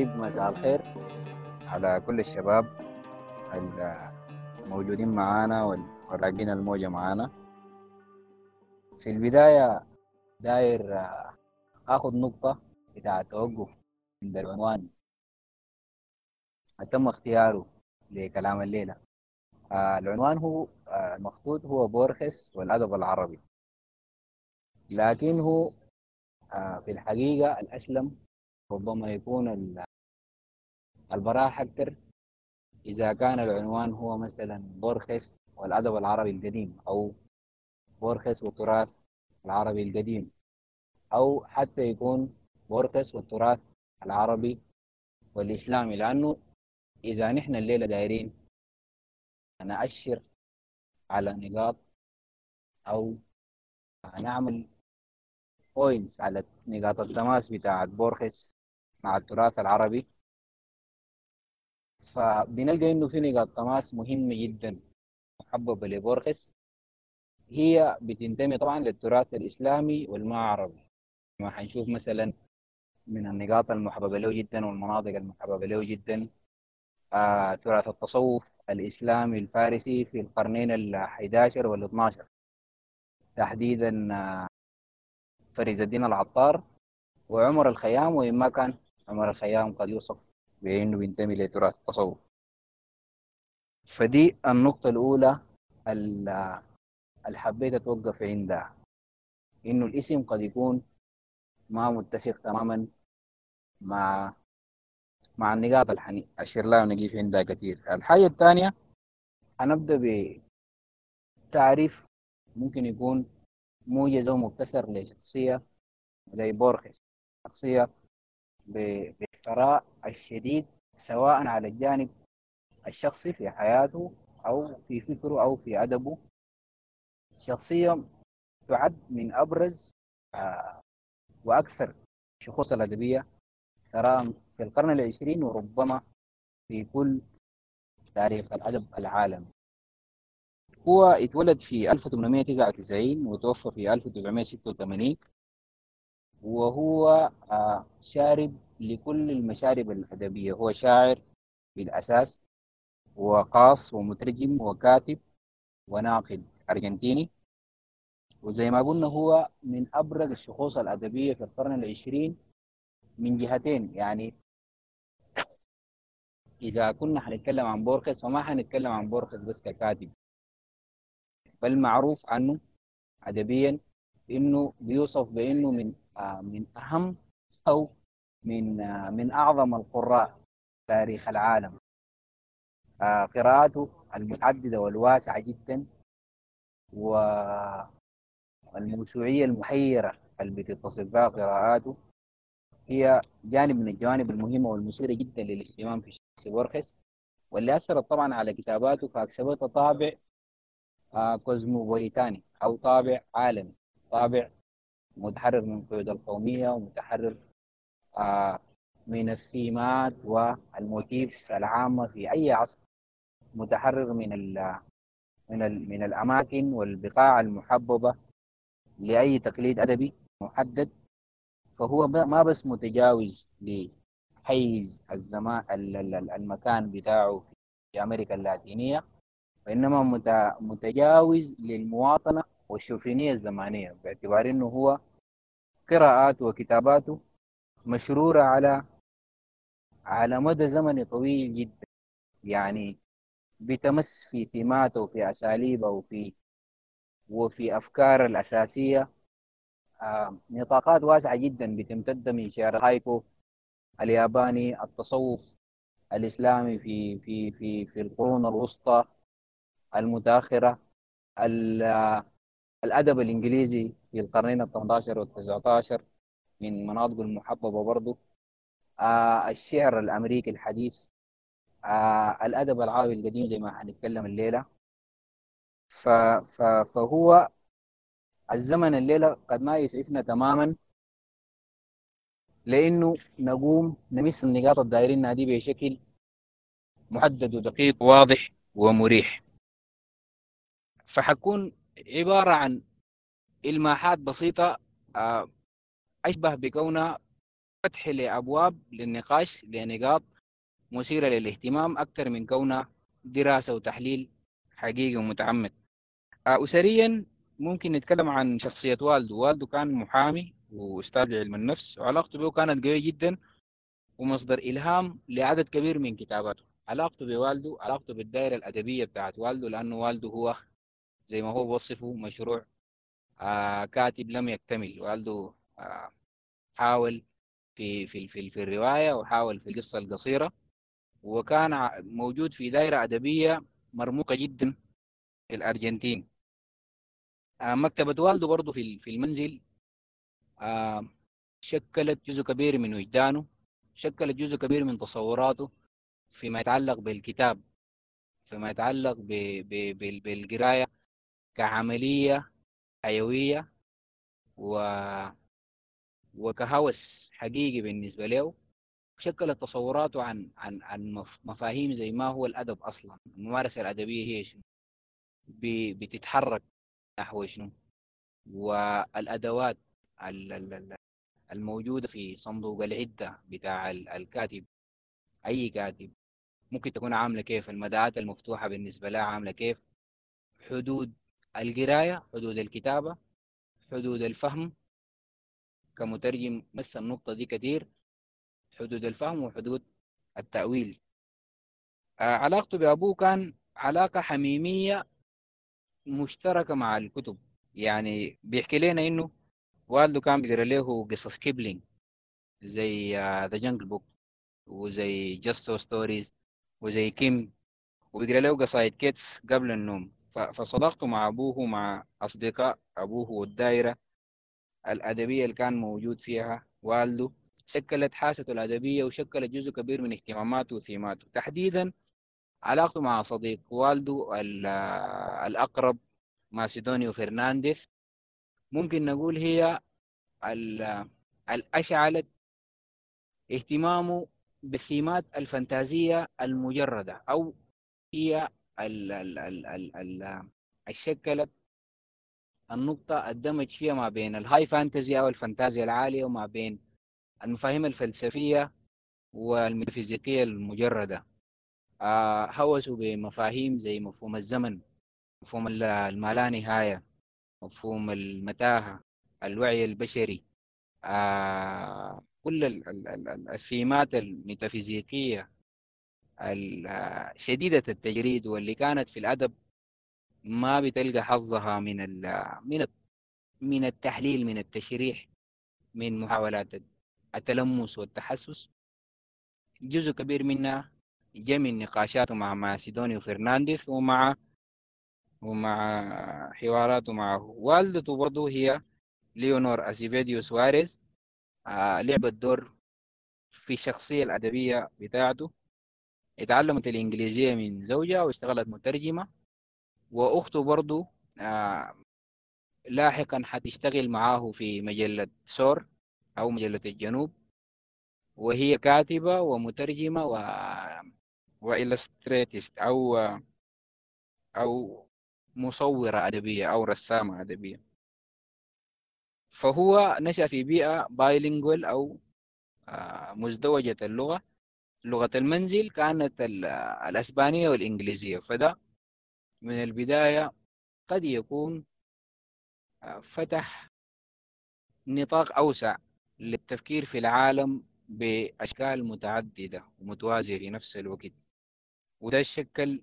طيب مساء الخير. على كل الشباب الموجودين معانا والراقين الموجة معانا. في البداية داير آه، آخذ نقطة بتاع توقف عند العنوان. تم اختياره لكلام الليلة. آه العنوان هو آه المخطوط هو بورخس والأدب العربي. لكنه آه في الحقيقة الأسلم ربما يكون البراح أكثر إذا كان العنوان هو مثلا بورخس والأدب العربي القديم أو بورخس والتراث العربي القديم أو حتى يكون بورخس والتراث العربي والإسلامي. لأنه إذا نحن الليلة دايرين نأشر على نقاط أو نعمل points على نقاط التماس بتاعت بورخس مع التراث العربي فبنلقى إنه في نقاط تماس مهمه جدا. محببه لبورخس هي بتنتمي طبعا للتراث الإسلامي والما عربي ما حنشوف مثلا من النقاط المحببه له جدا والمناطق المحببه له جدا. آه تراث التصوف الإسلامي الفارسي في القرنين ال11 وال12 تحديدا آه فريد الدين العطار وعمر الخيام وإن ما كان عمر الخيام قد يوصف بأنه بينتمي لتراث التصوف. فدي النقطة الأولى اللي حبيت أتوقف عندها. إنه الاسم قد يكون ما متسق تماما مع مع النقاط اللي أشير لها ونقيف عندها كثير. الحاجة الثانية هنبدأ بتعريف ممكن يكون موجز أو مبتسر لشخصية زي بورخس شخصية بالثراء الشديد سواء على الجانب الشخصي في حياته أو في فكره أو في أدبه. شخصية تعد من أبرز آه، وأكثر الشخوص الأدبية. ترى في القرن العشرين وربما في كل تاريخ الأدب العالمي. هو اتولد في 1899 وتوفى في 1986 وهو آه، شارب لكل المشارب الأدبية. هو شاعر بالأساس وقاص ومترجم وكاتب وناقد أرجنتيني. وزي ما قلنا هو من أبرز الشخوص الأدبية في القرن العشرين من جهتين. يعني إذا كنا حنتكلم عن بورخس فما حنتكلم عن بورخس بس ككاتب. بل معروف عنه أدبيا إنه بيوصف بإنه من آه من أهم أو من آه من أعظم القراء تاريخ العالم. آه قراءاته المتعددة والواسعة جدا والموسوعية المحيرة اللي بتتصف بها قراءاته هي جانب من الجوانب المهمة والمثيرة جدا للاهتمام في شخص بورخس واللي أثرت طبعا على كتاباته فأكسبتها طابع كوزموبوليتاني أو طابع عالمي. طابع متحرر من قيود القومية ومتحرر آه من الثيمات والموتيفس العامة في أي عصر. متحرر من ال من ال من الأماكن والبقاع المحببة لأي تقليد أدبي محدد. فهو ما بس متجاوز لحيز الزمان المكان بتاعه في أمريكا اللاتينية وإنما متجاوز للمواطنة والشوفينية الزمانية. باعتبار أنه هو قراءاته وكتاباته مشرورة على على مدى زمني طويل جدا. يعني بتمس في ثيماته وفي أساليبه وفي وفي أفكار الأساسية. آه نطاقات واسعة جدا بتمتد من شعر الهايكو الياباني التصوف الإسلامي في في في في القرون الوسطى المتأخرة الأدب الإنجليزي في القرنين ال 18 وال 19 من مناطقه المحببة برضه آه الشعر الأمريكي الحديث. آه الأدب العربي القديم زي ما حنتكلم الليلة. ف ف فهو الزمن الليلة قد ما يسعفنا تماما لأنه نقوم نمس النقاط الدائرين دي بشكل محدد ودقيق وواضح ومريح. فحكون عبارة عن إلماحات بسيطة آه، أشبه بكونها فتح لأبواب للنقاش لنقاط مثيرة للاهتمام أكثر من كونها دراسة وتحليل حقيقي ومتعمد. آه، أسريا ممكن نتكلم عن شخصية والده. والده كان محامي وأستاذ علم النفس وعلاقته به كانت قوية جدا ومصدر إلهام لعدد كبير من كتاباته. علاقته بوالده علاقته بالدائرة الأدبية بتاعت والده لأنه والده هو زي ما هو وصفه مشروع آه كاتب لم يكتمل والده آه حاول في في في, في الرواية وحاول في القصة القصيرة. وكان موجود في دائرة أدبية مرموقة جدا في الأرجنتين. آه مكتبة والده برضه في في المنزل. شكلت جزء كبير من وجدانه شكلت جزء كبير من تصوراته فيما يتعلق بالكتاب فيما يتعلق بالقراية. كعملية حيوية و وكهوس حقيقي بالنسبة له. شكلت تصوراته عن عن عن مفاهيم زي ما هو الأدب أصلا. الممارسة الأدبية هي شنو؟ بتتحرك نحو شنو؟ والأدوات الموجودة في صندوق العدة بتاع الكاتب أي كاتب. ممكن تكون عاملة كيف؟ المداعات المفتوحة بالنسبة لها عاملة كيف؟ حدود القراية حدود الكتابة حدود الفهم كمترجم مس النقطة دي كتير حدود الفهم وحدود التأويل. آه علاقته بأبوه كان علاقة حميمية مشتركة مع الكتب. يعني بيحكي لنا إنه والده كان بيقرأ له قصص كيبلينج زي The Jungle Book وزي Just So Stories وزي كيم وبيقرأ له قصايد كيتس قبل النوم. فصداقته مع أبوه ومع أصدقاء أبوه والدائرة الأدبية اللي كان موجود فيها والده. شكلت حاسته الأدبية وشكلت جزء كبير من اهتماماته وثيماته. تحديدا علاقته مع صديق والده الأقرب ماسيدونيو فرنانديز. ممكن نقول هي الأشعلت اهتمامه بالثيمات الفانتازية المجردة أو هي الشكلت النقطة الدمج فيها ما بين ال high fantasy أو الفانتازيا العالية وما بين المفاهيم الفلسفية والميتافيزيقية المجردة. آه هوسوا بمفاهيم زي مفهوم الزمن مفهوم الما نهاية مفهوم المتاهة الوعي البشري. آه كل الثيمات الميتافيزيقية شديدة التجريد واللي كانت في الأدب ما بتلقى حظها من من من التحليل من التشريح من محاولات التلمس والتحسس. جزء كبير منها جاء من نقاشاته مع ماسيدونيو فرنانديز ومع ومع حواراته معه والدته برضه هي ليونور أسيفيديو سواريز. آه لعبت دور في الشخصية الأدبية بتاعته. اتعلمت الإنجليزية من زوجها واشتغلت مترجمة. وأخته برضه آه لاحقا حتشتغل معاه في مجلة سور أو مجلة الجنوب. وهي كاتبة ومترجمة و و illustratist أو أو مصورة أدبية أو رسامة أدبية. فهو نشأ في بيئة bilingual أو آه، مزدوجة اللغة. لغة المنزل كانت الأسبانية والإنجليزية فده من البداية قد يكون آه، فتح نطاق أوسع للتفكير في العالم بأشكال متعددة ومتوازية في نفس الوقت. وده شكل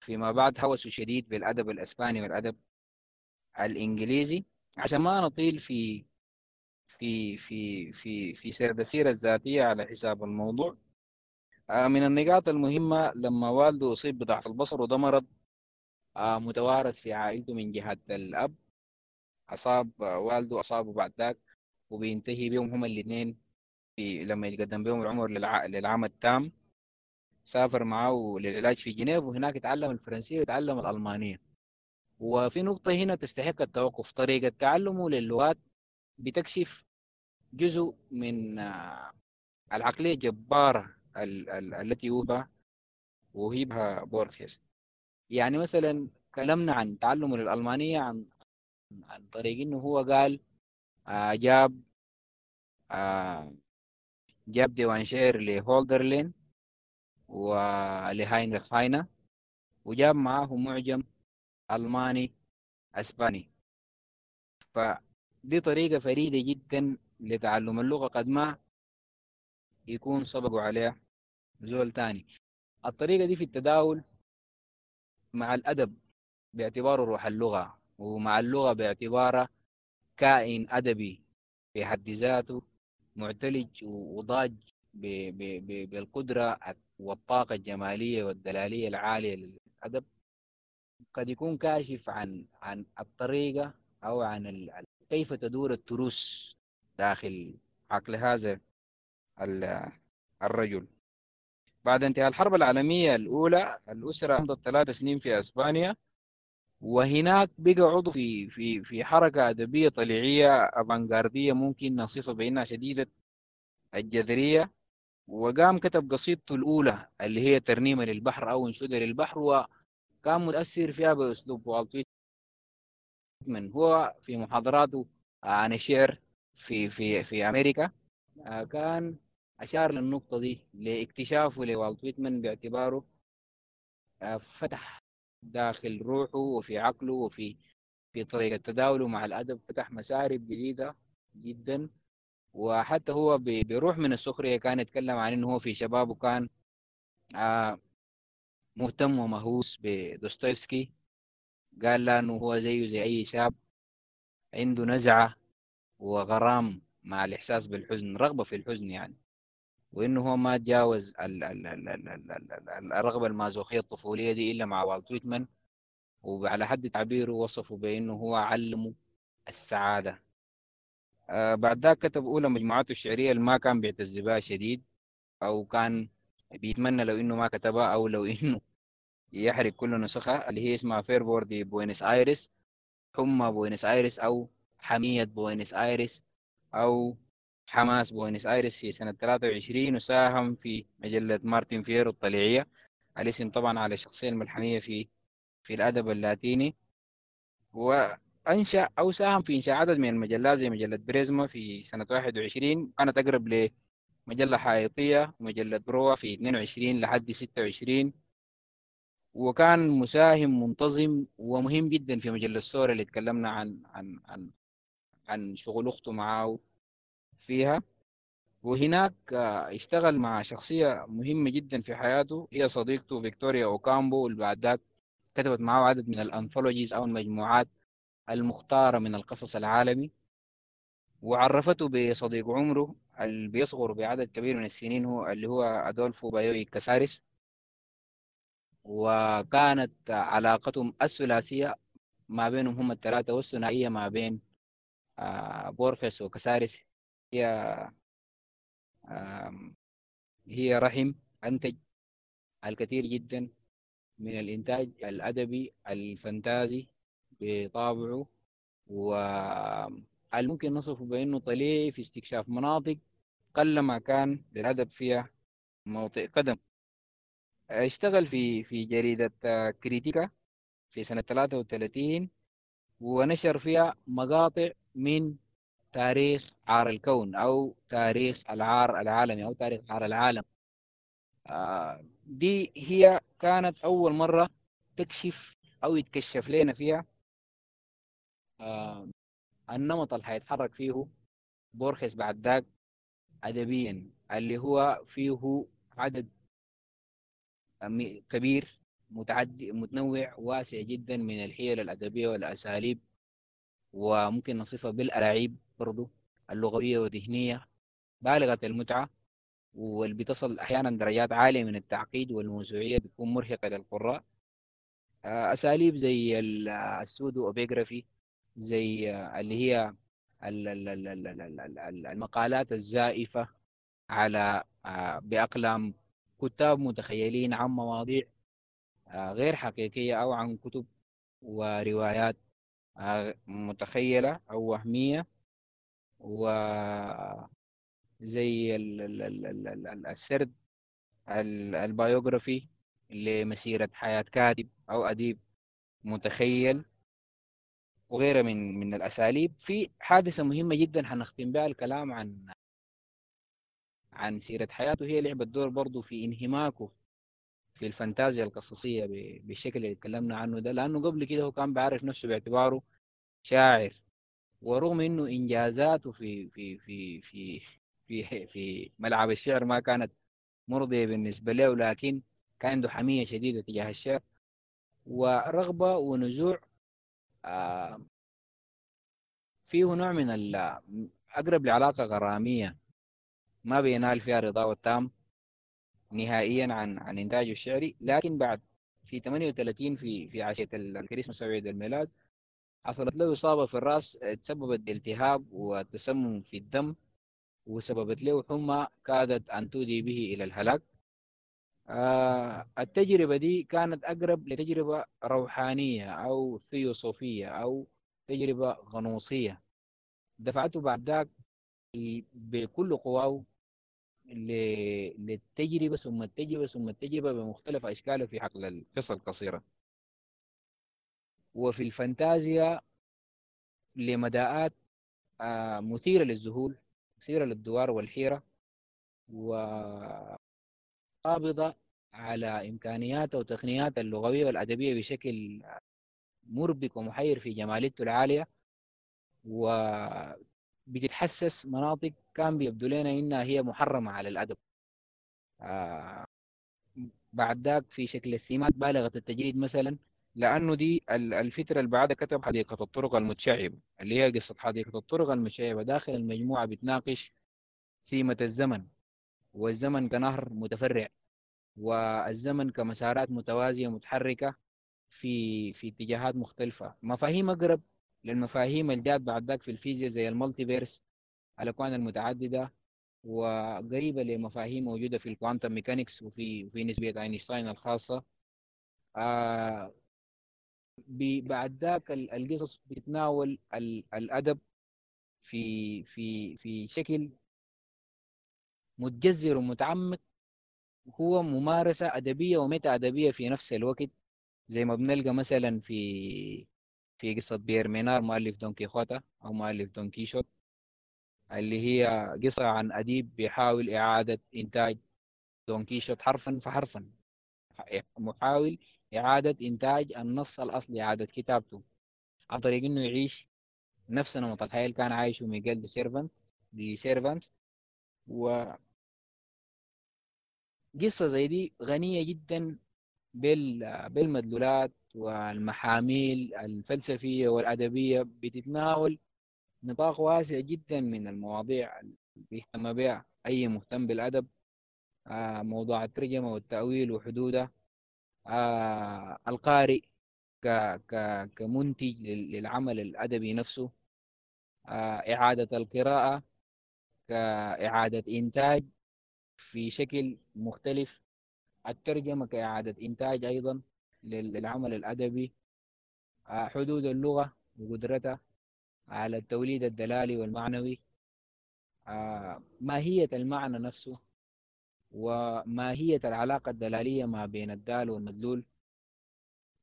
فيما بعد هوس شديد بالأدب الأسباني والأدب الإنجليزي. عشان ما نطيل في في في في في سير السيرة الذاتية على حساب الموضوع من النقاط المهمة لما والده أصيب بضعف البصر وده مرض آه، متوارث في عائلته من جهة الأب. أصاب والده أصابه بعد ذاك وبينتهي بهم هما الاثنين لما يتقدم بهم العمر للعام التام. سافر معه للعلاج في جنيف وهناك يتعلم الفرنسية ويتعلم الألمانية. وفي نقطة هنا تستحق التوقف طريقة تعلمه للغات بتكشف جزء من آه، العقلية الجبارة التي وهبها وهبها بورخيس يعني مثلا كلمنا عن تعلمه للألمانية عن عن طريق إنه هو قال آه جاب آه جاب ديوان شعر لهولدرلين ولهاينريخ هاينا وجاب معاه معجم ألماني أسباني. فدي طريقة فريدة جدا لتعلم اللغة قد ما يكون سبقوا عليها زول تاني. الطريقة دي في التداول مع الأدب باعتباره روح اللغة ومع اللغة باعتبارها كائن أدبي في حد ذاته معتلج وضاج بالقدرة والطاقة الجمالية والدلالية العالية للأدب. قد يكون كاشف عن عن الطريقة أو عن كيف تدور التروس داخل عقل هذا الرجل. بعد انتهاء الحرب العالمية الأولى الأسرة أمضت ثلاث سنين في أسبانيا. وهناك بقى عضو في في في حركة أدبية طليعية أفانغاردية ممكن نصفها بأنها شديدة الجذرية. وقام كتب قصيدته الأولى اللي هي ترنيمة للبحر أو انشودة للبحر وكان متأثر فيها بأسلوب والت من هو في محاضراته عن الشعر في في في أمريكا آه، كان أشار للنقطة دي لاكتشافه لوالت ويتمان باعتباره آه، فتح داخل روحه وفي عقله وفي في طريقة تداوله مع الأدب فتح مسارب جديدة جدا. وحتى هو بيروح من السخرية كان يتكلم عن إنه هو في شبابه كان آه مهتم ومهووس بدوستويفسكي. قال له إنه هو زيه زي أي شاب عنده نزعة وغرام مع الإحساس بالحزن رغبة في الحزن يعني. وإنه هو ما تجاوز الرغبة المازوخية الطفولية دي إلا مع والت ويتمان وعلى حد تعبيره وصفه بإنه هو علمه السعادة. آه بعد ذاك كتب أولى مجموعاته الشعرية اللي ما كان بيعتز بها شديد أو كان بيتمنى لو إنه ما كتبها أو لو إنه يحرق كل نسخة اللي هي اسمها Fervor de Buenos Aires حمى بوينس آيرس أو حمية بوينس آيرس أو حماس بوينس آيرس في سنة 23 وساهم في مجلة مارتن فيرو الطليعية. الاسم طبعا على الشخصية الملحمية في في الأدب اللاتيني. و أنشأ أو ساهم في إنشاء عدد من المجلات زي مجلة بريزما في سنة 21 كانت أقرب لمجلة حائطية ومجلة بروا في 22 لحد 26 وكان مساهم منتظم ومهم جدا في مجلة سورة اللي تكلمنا عن عن عن عن شغل أخته معاه فيها. وهناك اشتغل مع شخصية مهمة جدا في حياته. هي صديقته فيكتوريا أوكامبو اللي بعد ذاك كتبت معه عدد من الأنثولوجيز أو المجموعات المختارة من القصص العالمي. وعرفته بصديق عمره اللي بيصغر بعدد كبير من السنين هو اللي هو أدولفو بايوي كاساريس. وكانت علاقتهم الثلاثية ما بينهم هم الثلاثة والثنائية ما بين آه، بورخس وكاساريس. هي هي رحم أنتج الكثير جدا من الإنتاج الأدبي الفانتازي بطابعه وممكن نصفه بأنه طليع في استكشاف مناطق قلما كان للأدب فيها موطئ قدم. اشتغل في في جريدة كريتيكا في سنة 33 ونشر فيها مقاطع من تاريخ عار الكون أو تاريخ العار العالمي أو تاريخ عار العالم. آه، دي هي كانت أول مرة تكشف أو يتكشف لنا فيها آه النمط اللي حيتحرك فيه بورخيس بعد ذاك أدبيا اللي هو فيه عدد كبير متعدي متنوع واسع جدا من الحيل الأدبية والأساليب وممكن نصفها بالألاعيب برضو اللغوية وذهنية بالغة المتعة واللي بتصل أحيانا درجات عالية من التعقيد والموسوعية بتكون مرهقة للقراء. آه، أساليب زي السودو أوبيغرافي زي اللي هي المقالات الزائفة على آه، بأقلام كتاب متخيلين عن مواضيع آه، غير حقيقية أو عن كتب وروايات آه، متخيلة أو وهمية. وزي السرد البيوغرافي لمسيرة حياة كاتب أو أديب متخيل وغيرها من من الأساليب. في حادثة مهمة جدا حنختم بها الكلام عن عن سيرة حياته. هي لعبت دور برضه في انهماكه في الفانتازيا القصصية بالشكل اللي اتكلمنا عنه ده. لأنه قبل كده هو كان بيعرف نفسه باعتباره شاعر. ورغم إنه إنجازاته في في في في في في ملعب الشعر ما كانت مرضية بالنسبة له لكن كان عنده حمية شديدة تجاه الشعر. ورغبة ونزوع آه، فيه نوع من أقرب لعلاقة غرامية ما بينال فيها رضاه التام نهائيا عن عن إنتاجه الشعري. لكن بعد في 38 في في عشية الكريسماس عيد الميلاد حصلت له إصابة في الرأس تسببت بالتهاب وتسمم في الدم وسببت له حمى كادت أن تودي به إلى الهلاك. آه التجربة دي كانت أقرب لتجربة روحانية أو ثيوصوفية أو تجربة غنوصية. دفعته بعد ذاك بكل قواه للتجربة ثم التجربة ثم التجربة بمختلف أشكالها في حقل القصة القصيرة وفي الفانتازيا لمداءات آه، مثيرة للذهول مثيرة للدوار والحيرة وقابضة على إمكانيات وتقنيات اللغوية والأدبية بشكل مربك ومحير في جماليته العالية. وبتتحسس مناطق كان بيبدو لنا إنها هي محرمة على الأدب. آه بعد ذاك في شكل الثيمات بالغة التجريد مثلا لأنه دي الفترة اللي بعدها كتب حديقة الطرق المتشعبة اللي هي قصة حديقة الطرق المتشعبة. داخل المجموعة بتناقش ثيمة الزمن والزمن كنهر متفرع والزمن كمسارات متوازية متحركة في في اتجاهات مختلفة. مفاهيم أقرب للمفاهيم الجاد بعد ذاك في الفيزياء زي ال multiverse الأكوان المتعددة وقريبة لمفاهيم موجودة في ال quantum mechanics وفي في نسبية أينشتاين الخاصة. آه بعد ذاك القصص بتناول الأدب في في في شكل متجذر ومتعمق هو ممارسة أدبية وميتا أدبية في نفس الوقت زي ما بنلقى مثلا في في قصة بير مينار مؤلف دون كيخوتا أو مؤلف دون كيشوت اللي هي قصة عن أديب بيحاول إعادة إنتاج دون كيشوت حرفا فحرفا محاول إعادة إنتاج النص الأصلي إعادة كتابته عن طريق إنه يعيش نفس نمط الحياة اللي كان عايشه ميغيل دي سيرفانتس دي سيرفانتس و قصة زي دي غنية جدا بالمدلولات والمحاميل الفلسفية والأدبية بتتناول نطاق واسع جدا من المواضيع اللي بيهتم بها أي مهتم بالأدب. آه، موضوع الترجمة والتأويل وحدوده. آه، القارئ ك ك كمنتج للعمل الأدبي نفسه. آه، إعادة القراءة كإعادة إنتاج في شكل مختلف. الترجمة كإعادة إنتاج أيضا للعمل الأدبي. آه، حدود اللغة وقدرتها على التوليد الدلالي والمعنوي. ماهية المعنى نفسه. وماهية العلاقة الدلالية ما بين الدال والمدلول؟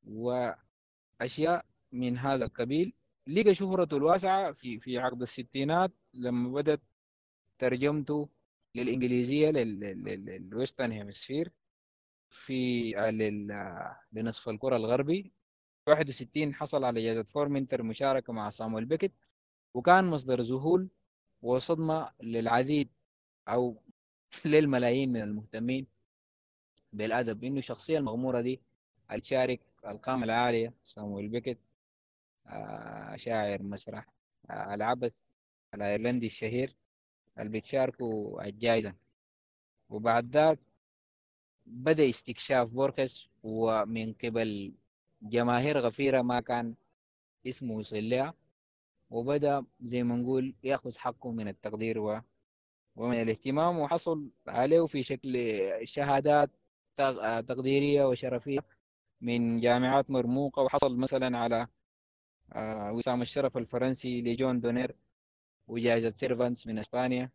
وأشياء من هذا القبيل. لقى شهرته الواسعة في في عقد الستينات لما بدأت ترجمته للإنجليزية لل Western Hemisphere في لنصف الكرة الغربي. 61 حصل على جائزة فورمنتر مشاركة مع صامويل بيكت وكان مصدر ذهول وصدمة للعديد أو للملايين من المهتمين بالأدب إنه الشخصية المغمورة دي. تشارك القامة العالية صامويل بيكت آه شاعر مسرح آه العبث الأيرلندي الشهير اللي بتشاركوا الجائزة. وبعد ذاك بدأ استكشاف بوركس ومن قبل جماهير غفيرة ما كان اسمه وصل لها. وبدأ زي ما نقول يأخذ حقه من التقدير ومن الاهتمام وحصل عليه في شكل شهادات تقديرية وشرفية من جامعات مرموقة. وحصل مثلا على آه، وسام الشرف الفرنسي Légion d'honneur وجائزة سيرفانتس من إسبانيا.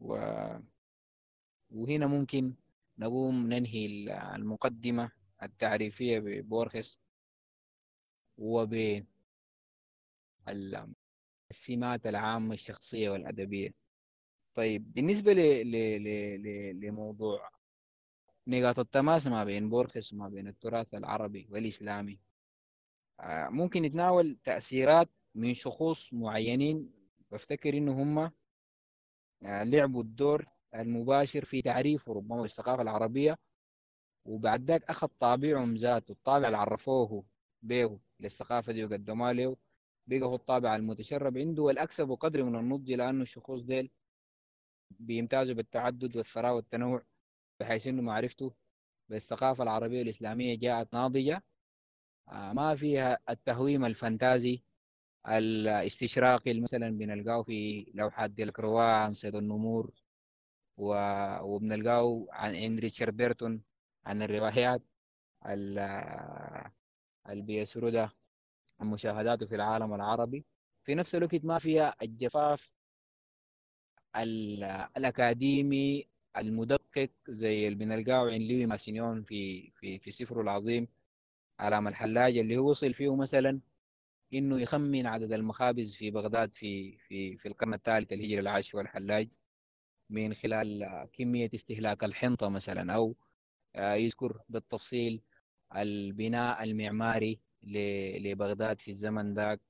و... وهنا ممكن نقوم ننهي المقدمة التعريفية ببورخس وب السمات العامة الشخصية والأدبية. طيب بالنسبة ل... ل... ل... لموضوع نقاط التماس ما بين بورخس وما بين التراث العربي والإسلامي آه، ممكن يتناول تأثيرات من شخوص معينين. بفتكر إنه هم آه، لعبوا الدور المباشر في تعريف ربما الثقافة العربية وبعد ذاك أخذ طابعهم ذاته الطابع اللي عرفوه به للثقافة دي وقدموها له بقى هو الطابع المتشرب عنده والأكسب قدر من النضج لأنه الشخوص ديل بيمتازوا بالتعدد والثراء والتنوع بحيث إنه معرفته بالثقافة العربية والإسلامية جاءت ناضجة. آه، ما فيها التهويم الفانتازي الاستشراقي اللي مثلا بنلقاه في لوحات ديلكروا عن صيد النمور و... وبنلقاه عن ريتشارد بيرتون عن الروايات اللي عن مشاهداته في العالم العربي. في نفس الوقت ما فيها الجفاف الأكاديمي المدقق زي اللي بنلقاه عند ليوي ماسينيون في في في سفره العظيم علام الحلاج اللي هو وصل فيه مثلا إنه يخمن عدد المخابز في بغداد في في في القرن الثالث الهجري العاشر والحلاج من خلال كمية استهلاك الحنطة مثلا أو يذكر بالتفصيل البناء المعماري لبغداد في الزمن ذاك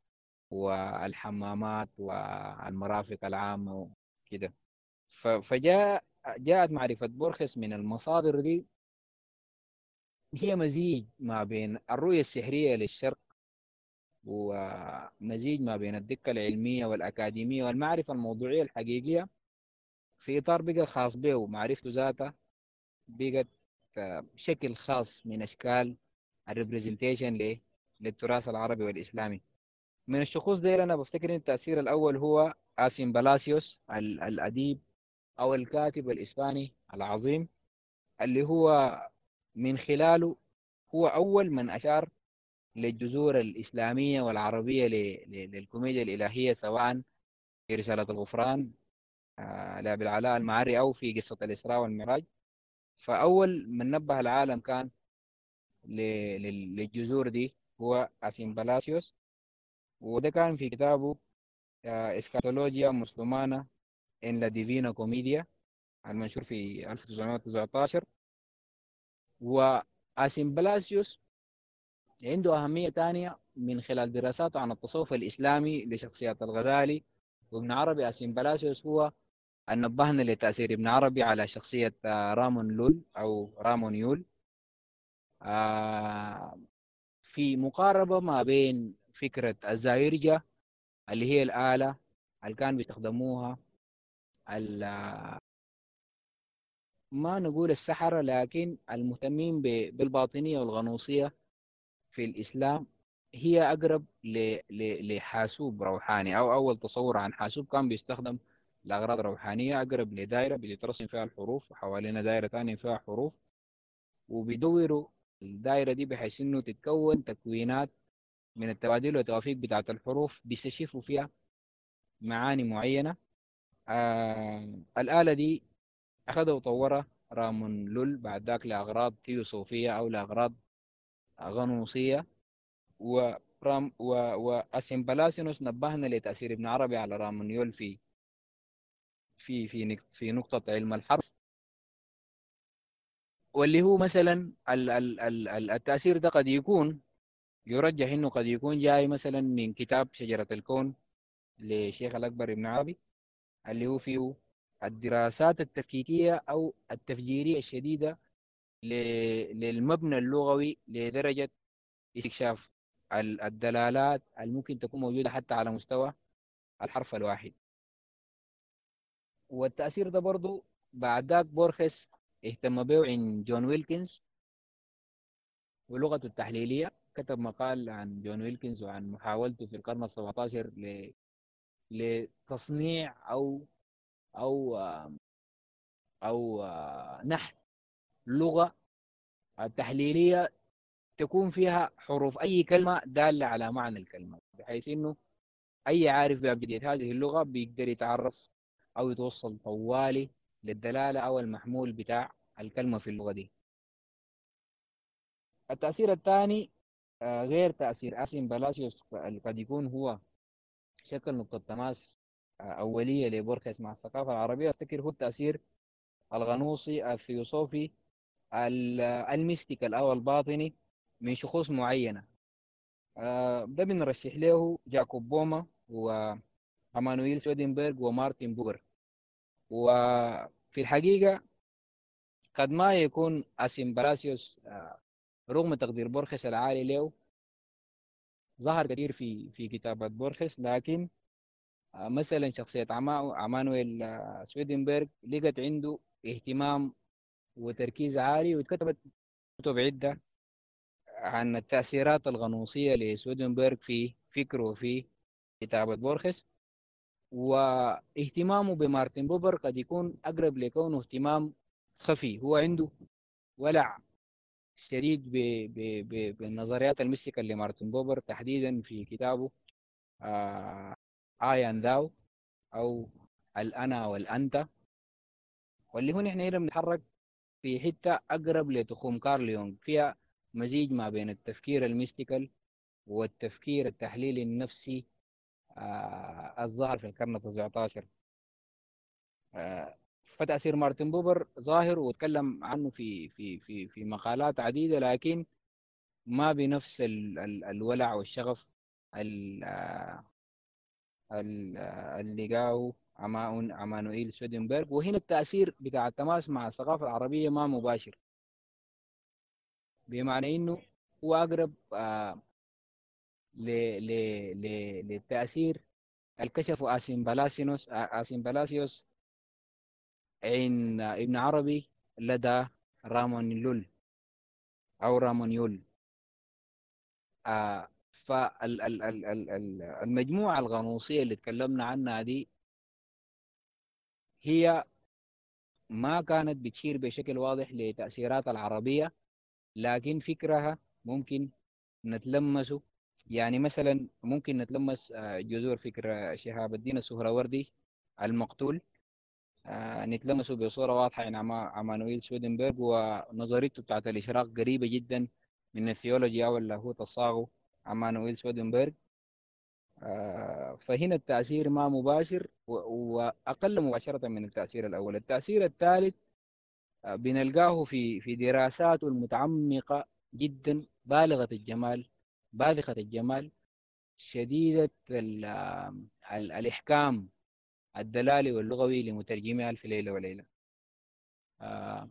والحمامات والمرافق العامة وكده فجاء جاءت معرفة بورخس من المصادر دي. هي مزيج ما بين الرؤية السحرية للشرق ومزيج ما بين الدقة العلمية والأكاديمية والمعرفة الموضوعية الحقيقية في إطار بقى خاص به ومعرفته ذاتها بقت شكل خاص من أشكال ال representation للتراث العربي والإسلامي. من الشخوص دي أنا بفتكر إن التأثير الأول هو آسين بلاسيوس الأديب أو الكاتب الإسباني العظيم اللي هو من خلاله هو أول من أشار للجذور الإسلامية والعربية للكوميديا الإلهية سواء في رسالة الغفران آه لأبي العلاء المعري أو في قصة الإسراء والمعراج فأول من نبه العالم كان للجذور دي هو أسين بلاسيوس وده كان في كتابه escatología musulmana en la Divina Comedia المنشور في 1919 وآسين بلاسيوس عنده أهمية تانية من خلال دراساته عن التصوف الإسلامي لشخصيات الغزالي وابن عربي أسين بلاسيوس هو أن نبهنا لتأثير ابن عربي على شخصية رامون لول أو رامون يول. في مقاربة ما بين فكرة الزايرجة اللي هي الآلة اللي كانوا بيستخدموها ما نقول السحرة لكن المهتمين بالباطنية والغنوصية في الإسلام هي أقرب لحاسوب روحاني. أو أول تصور عن حاسوب كان بيستخدم لأغراض روحانية أقرب لدائرة بيترسم فيها الحروف وحوالينا دائرة ثانية فيها حروف وبيدوروا الدائرة دي بحيث إنه تتكون تكوينات من التبادل والتوافيق بتاعة الحروف بيستشفوا فيها معاني معينة. آه الآلة دي أخذها وطورها رامون لول بعد ذاك لأغراض تيوسوفية أو لأغراض غنوصية. ورام و واسمبلاسينوس نبهنا لتأثير ابن عربي على رامونيول في في في في نقطة علم الحرف. واللي هو مثلا ال ال ال التأثير ده قد يكون يرجح إنه قد يكون جاي مثلا من كتاب شجرة الكون لشيخ الأكبر ابن عربي اللي هو فيه الدراسات التفكيكية أو التفجيرية الشديدة للمبنى اللغوي لدرجة استكشاف الدلالات الممكن تكون موجودة حتى على مستوى الحرف الواحد. والتأثير ده برضو بعد ذاك بورخس اهتم به عند جون ويلكنز ولغته التحليلية. كتب مقال عن جون ويلكنز وعن محاولته في القرن السبعة عشر لتصنيع أو أو أو نحت لغة تحليلية تكون فيها حروف أي كلمة دالة على معنى الكلمة بحيث إنه أي عارف بأبجدية هذه اللغة بيقدر يتعرف أو يتوصل طوالي للدلالة أو المحمول بتاع الكلمة في اللغة دي. التأثير الثاني غير تأثير أسيم بلاسيوس قد يكون هو شكل نقطة تماس أولية لبورخيس مع الثقافة العربية. أفتكر هو التأثير الغنوصي الثيوصوفي ال mystical أو الباطني من شخوص معينة. ده بنرشح له جاكوب بومه وإمانويل سويدنبرغ ومارتن بوبر وفي الحقيقة قد ما يكون أسين بلاسيوس رغم تقدير بورخس العالي له ظهر كثير في في كتابات بورخس لكن مثلا شخصية عمانويل سويدنبرغ لقت عنده اهتمام وتركيز عالي واتكتبت كتب عدة عن التأثيرات الغنوصية لسويدنبرغ في فكره وفي كتابة بورخس واهتمامه بمارتن بوبر قد يكون أقرب لكونه اهتمام خفي هو عنده ولع شديد ب ب ب بالنظريات ال mystical لمارتن بوبر تحديدا في كتابه I and Thou أو الأنا والأنت واللي هو نحن هنا بنتحرك في حتة أقرب لتخوم كارل يونغ. فيها مزيج ما بين التفكير ال mystical والتفكير التحليلي النفسي آه الظاهر في القرن التاسع عشر آه فتأثير مارتن بوبر ظاهر وتكلم عنه في في في في مقالات عديدة لكن ما بنفس ال ال الولع والشغف اللي لقاه عمانوئيل سويدنبرغ. وهنا التأثير بتاع التماس مع الثقافة العربية ما مباشر. بمعنى إنه هو أقرب آه ل ل ل للتأثير الكشفه اسين بلاسينوس اسين بلاسيوس عين ابن عربي لدى رامون لول أو رامون يول. آه فالمجموعة الغنوصية اللي تكلمنا عنها دي هي ما كانت بتشير بشكل واضح لتأثيرات العربية لكن فكرها ممكن نتلمسه. يعني مثلا ممكن نتلمس جذور فكر شهاب الدين السهروردي المقتول. نتلمسه بصورة واضحة. يعني عمانويل سويدنبرغ ونظريته بتاعت الإشراق قريبة جدا من الثيولوجيا أو اللاهوت الصاغو عمانويل سويدنبرغ. فهنا التأثير ما مباشر وأقل مباشرة من التأثير الأول. التأثير الثالث بنلقاه في في دراساته المتعمقة جدا بالغة الجمال باذخة الجمال شديدة ال ال الإحكام الدلالي واللغوي لمترجمي ألف ليلة وليلة. آه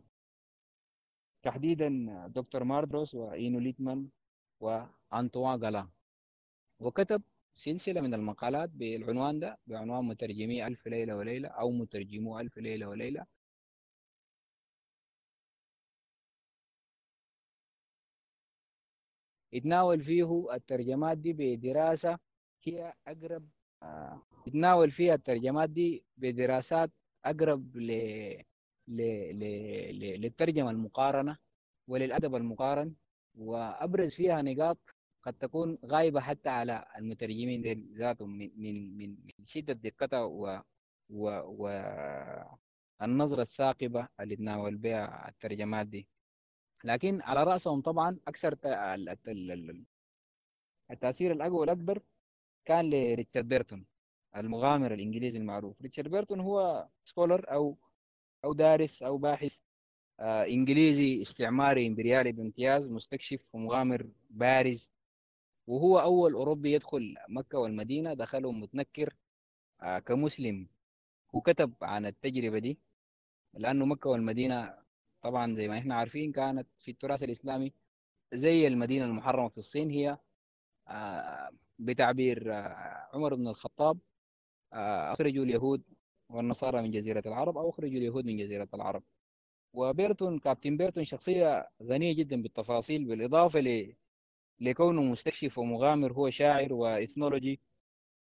تحديدا دكتور ماردروس وإينو ليتمان وأنطوان غالان وكتب سلسلة من المقالات بالعنوان ده بعنوان مترجمي ألف ليلة وليلة أو مترجمو ألف ليلة وليلة. يتناول فيه الترجمات دي بدراسة هي أقرب يتناول فيها الترجمات دي بدراسات أقرب ل... ل... ل... ل... للترجمة المقارنة وللأدب المقارن وأبرز فيها نقاط قد تكون غايبة حتى على المترجمين ذاتهم من من من شدة دقتها و و و النظرة الثاقبة اللي تناول بها الترجمات دي. لكن على رأسهم طبعا أكثر التأثير الأقوى والأكبر كان لريتشارد بيرتون المغامر الإنجليزي المعروف. ريتشارد بيرتون هو scholar أو أو دارس أو باحث آه إنجليزي استعماري إمبريالي بامتياز مستكشف ومغامر بارز. وهو أول أوروبي يدخل مكة والمدينة دخله متنكر آه كمسلم. وكتب عن التجربة دي لأنه مكة والمدينة طبعا زي ما إحنا عارفين كانت في التراث الإسلامي زي المدينة المحرمة في الصين هي آه بتعبير آه عمر بن الخطاب آه أخرجوا اليهود والنصارى من جزيرة العرب أو أخرجوا اليهود من جزيرة العرب. وبيرتون كابتن بيرتون شخصية غنية جدا بالتفاصيل بالإضافة ل... لكونه مستكشف ومغامر هو شاعر وإثنولوجي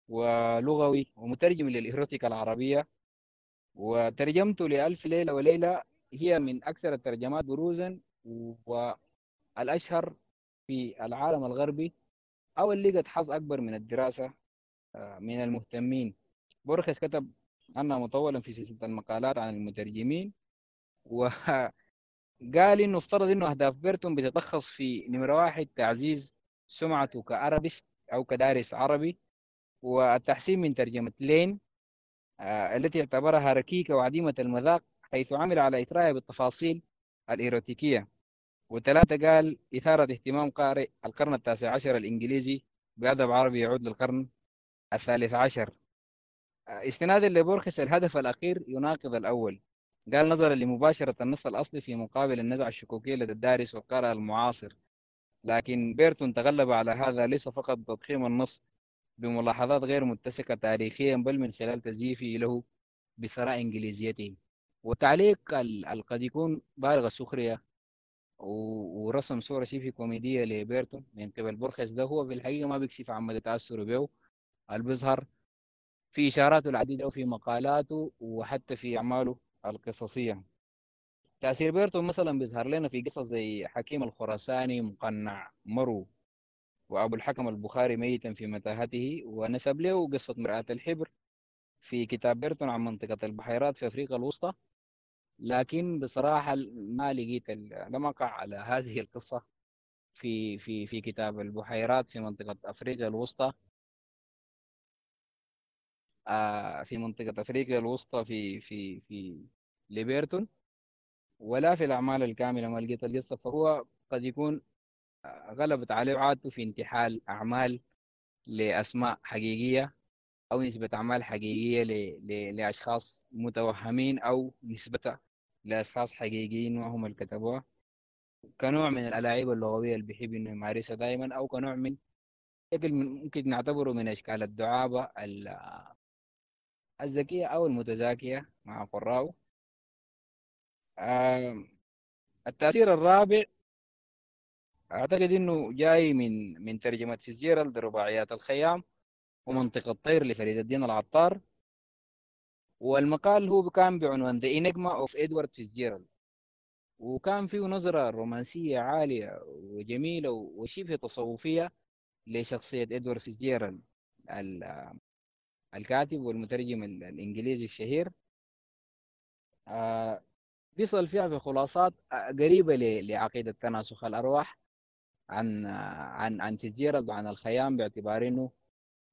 ولغوي ومترجم للإيروتيكا العربية. وترجمته لألف ليلة وليلة هي من أكثر الترجمات بروزا والأشهر في العالم الغربي. أو اللي قد حظ أكبر من الدراسة من المهتمين. بورخس كتب عنها مطولا في سلسلة المقالات عن المترجمين وقال إنه افترض إنه أهداف بيرتون بتتلخص في نمرة واحد تعزيز سمعته ك Arabist أو كدارس عربي والتحسين من ترجمة لين آه، التي اعتبرها ركيكة وعديمة المذاق حيث عمل على إثرائها بالتفاصيل الإيروتيكية. وثلاثة قال إثارة اهتمام قارئ القرن التاسع عشر الإنجليزي بأدب عربي يعود للقرن الثالث عشر. استنادا لبورخس الهدف الأخير يناقض الأول. قال نظرا لمباشرة النص الأصلي في مقابل النزعة الشكوكية لدى الدارس والقارئ المعاصر. لكن بيرتون تغلب على هذا ليس فقط بتضخيم النص بملاحظات غير متسقة تاريخيا بل من خلال تزييفه له بثراء إنجليزيته. والتعليق ال- قد يكون بالغ السخرية ورسم صورة شبه كوميدية لبيرتون من قبل بورخيس ده هو في الحقيقة ما بيكشف عن مدى تأثره به اللي بيظهر في إشاراته العديدة وفي مقالاته وحتى في أعماله القصصية. تأثير بيرتون مثلا بيظهر لنا في قصص زي حكيم الخراساني مقنع مرو وأبو الحكم البخاري ميتا في متاهته ونسب له قصة مرآة الحبر في كتاب بيرتون عن منطقة البحيرات في أفريقيا الوسطى. لكن بصراحة ما لقيت لم أقع على هذه القصة في في في كتاب البحيرات في منطقة أفريقيا الوسطى. آه، في منطقة أفريقيا الوسطى في في في ليبرتون. ولا في الأعمال الكاملة ما لقيت القصة فهو قد يكون غلبت عليه عادته في انتحال أعمال لأسماء حقيقية أو نسبة أعمال حقيقية ل... ل... لأشخاص متوهمين أو نسبة لأشخاص حقيقيين وهم اللي كتبوها. كنوع من الألاعيب اللغوية اللي بيحب إنه يمارسها دائما أو كنوع من شكل ممكن نعتبره من أشكال الدعابة ال- الذكية أو المتزاكية مع قراءه. التأثير الرابع أعتقد إنه جاي من من ترجمة فيزيرالد رباعيات الخيام ومنطقة الطير لفريد الدين العطار. والمقال هو كان بعنوان The Enigma of Edward Fitzgerald. وكان فيه نظرة رومانسية عالية وجميلة وشبه تصوفية لشخصية إدوارد فيتزجيرالد ال- الكاتب والمترجم ال- الإنجليزي الشهير. آه، بيصل فيها في خلاصات آه، قريبة لعقيدة تناسخ الأرواح عن آه، عن عن وعن الخيام باعتبار إنه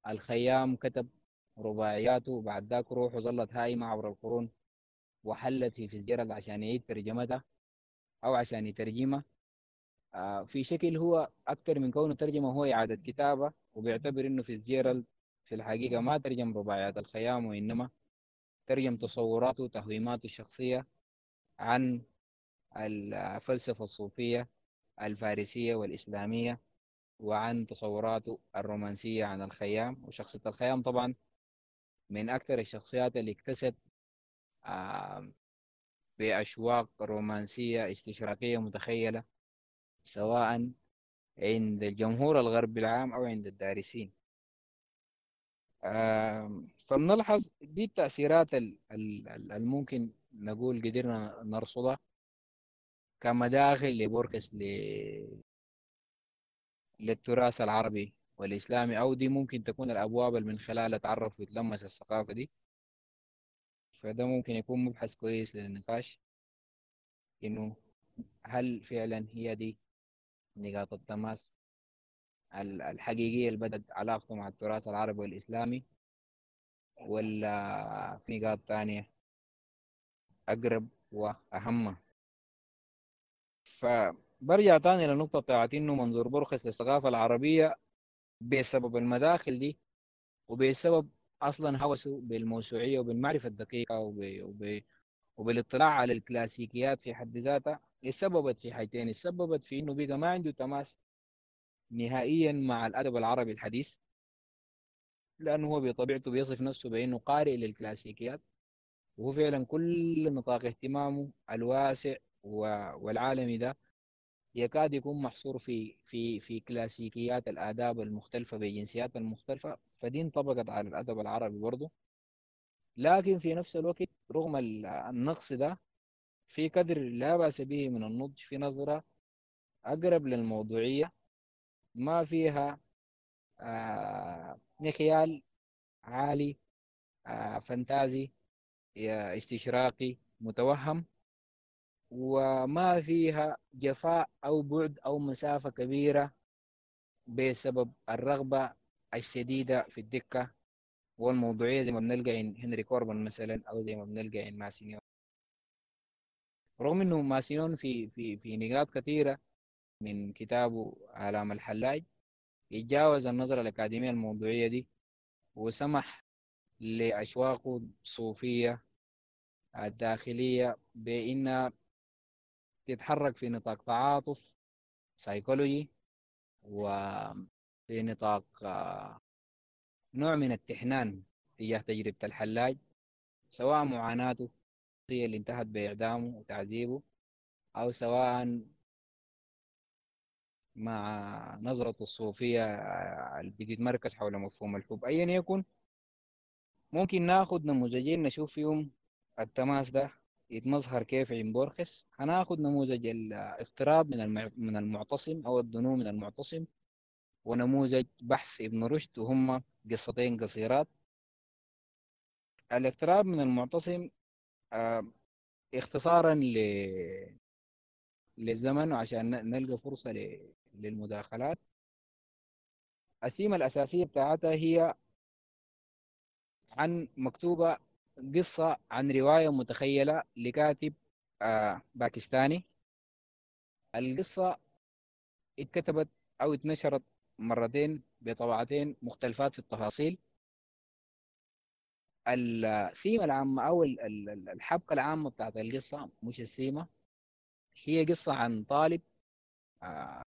الخيام كتب رباعياته وبعد ذاك روحه ظلت هايمة عبر القرون وحلت في فيتزجيرالد عشان يعيد ترجمتها أو عشان يترجمها. آه، في شكل هو أكثر من كونه ترجمة هو إعادة كتابة وبيعتبر إنه فيزيرالد في الحقيقة ما ترجم رباعيات الخيام وإنما ترجم تصوراته وتهويماته الشخصية عن الفلسفة الصوفية الفارسية والإسلامية وعن تصوراته الرومانسية عن الخيام وشخصية الخيام. طبعا من أكثر الشخصيات اللي اكتست بأشواق رومانسية استشراقية متخيلة سواء عند الجمهور الغربي العام أو عند الدارسين. فبنلحظ دي التأثيرات ال- ال- ال- الممكن نقول قدرنا نرصدها كمداخل لبوركس للتراث العربي. والإسلامي أو دي ممكن تكون الأبواب اللي من خلالها تعرف ويتلمس الثقافة دي. فده ممكن يكون مبحث كويس للنقاش إنه هل فعلا هي دي نقاط التماس ال- الحقيقية اللي بدأت علاقته مع التراث العربي والإسلامي ولا في نقاط تانية أقرب وأهم؟ فبرجع تاني للنقطة بتاعت إنه منظور برخص للثقافة العربية بسبب المداخل دي وبسبب أصلا هوسه بالموسوعية وبالمعرفة الدقيقة وب... وب... وبالاطلاع على الكلاسيكيات في حد ذاتها سببت في حاجتين. سببت في إنه بقى ما عنده تماس نهائيا مع الأدب العربي الحديث لأنه هو بطبيعته بيصف نفسه بأنه قارئ للكلاسيكيات وهو فعلا كل نطاق اهتمامه الواسع والعالمي ده يكاد يكون محصور في في في كلاسيكيات الآداب المختلفة بجنسيات المختلفة فدي انطبقت على الأدب العربي برضه لكن في نفس الوقت رغم ال- النقص ده في قدر لا بأس به من النضج في نظرة أقرب للموضوعية ما فيها آه مخيال عالي آه فانتازي استشراقي متوهم. وما فيها جفاء أو بعد أو مسافة كبيرة بسبب الرغبة الشديدة في الدقة والموضوعية زي ما بنلقى عند هنري كوربن مثلا أو زي ما بنلقى عند ماسينيون. رغم إنه ماسينيون في في في نقاط كثيرة من كتابه آلام الحلاج يتجاوز النظرة الأكاديمية الموضوعية دي وسمح لأشواقه الصوفية الداخلية بأنها تتحرك في نطاق تعاطف سيكولوجي وفي نطاق آه، نوع من التحنان تجاه تجربة الحلاج سواء معاناته هي اللي انتهت بإعدامه وتعذيبه أو سواء مع نظرة الصوفية آه، اللي بتتمركز حول مفهوم الحب. أيا يكن ممكن ناخد نموذجين نشوف فيهم التماس ده يتمظهر كيف عند بورخس هناخد نموذج الاقتراب من من المعتصم أو الدنو من المعتصم ونموذج بحث ابن رشد وهم قصتين قصيرات الاقتراب من المعتصم آه اختصارا ل... للزمن وعشان نلقى فرصة. للمداخلات الثيمة الأساسية بتاعتها هي عن مكتوبة قصة عن رواية متخيلة لكاتب آه باكستاني. القصة اتكتبت أو اتنشرت مرتين بطبعتين مختلفات في التفاصيل. الثيمة العامة أو الحبكة العامة بتاعت القصة مش الثيمة هي قصة عن طالب آه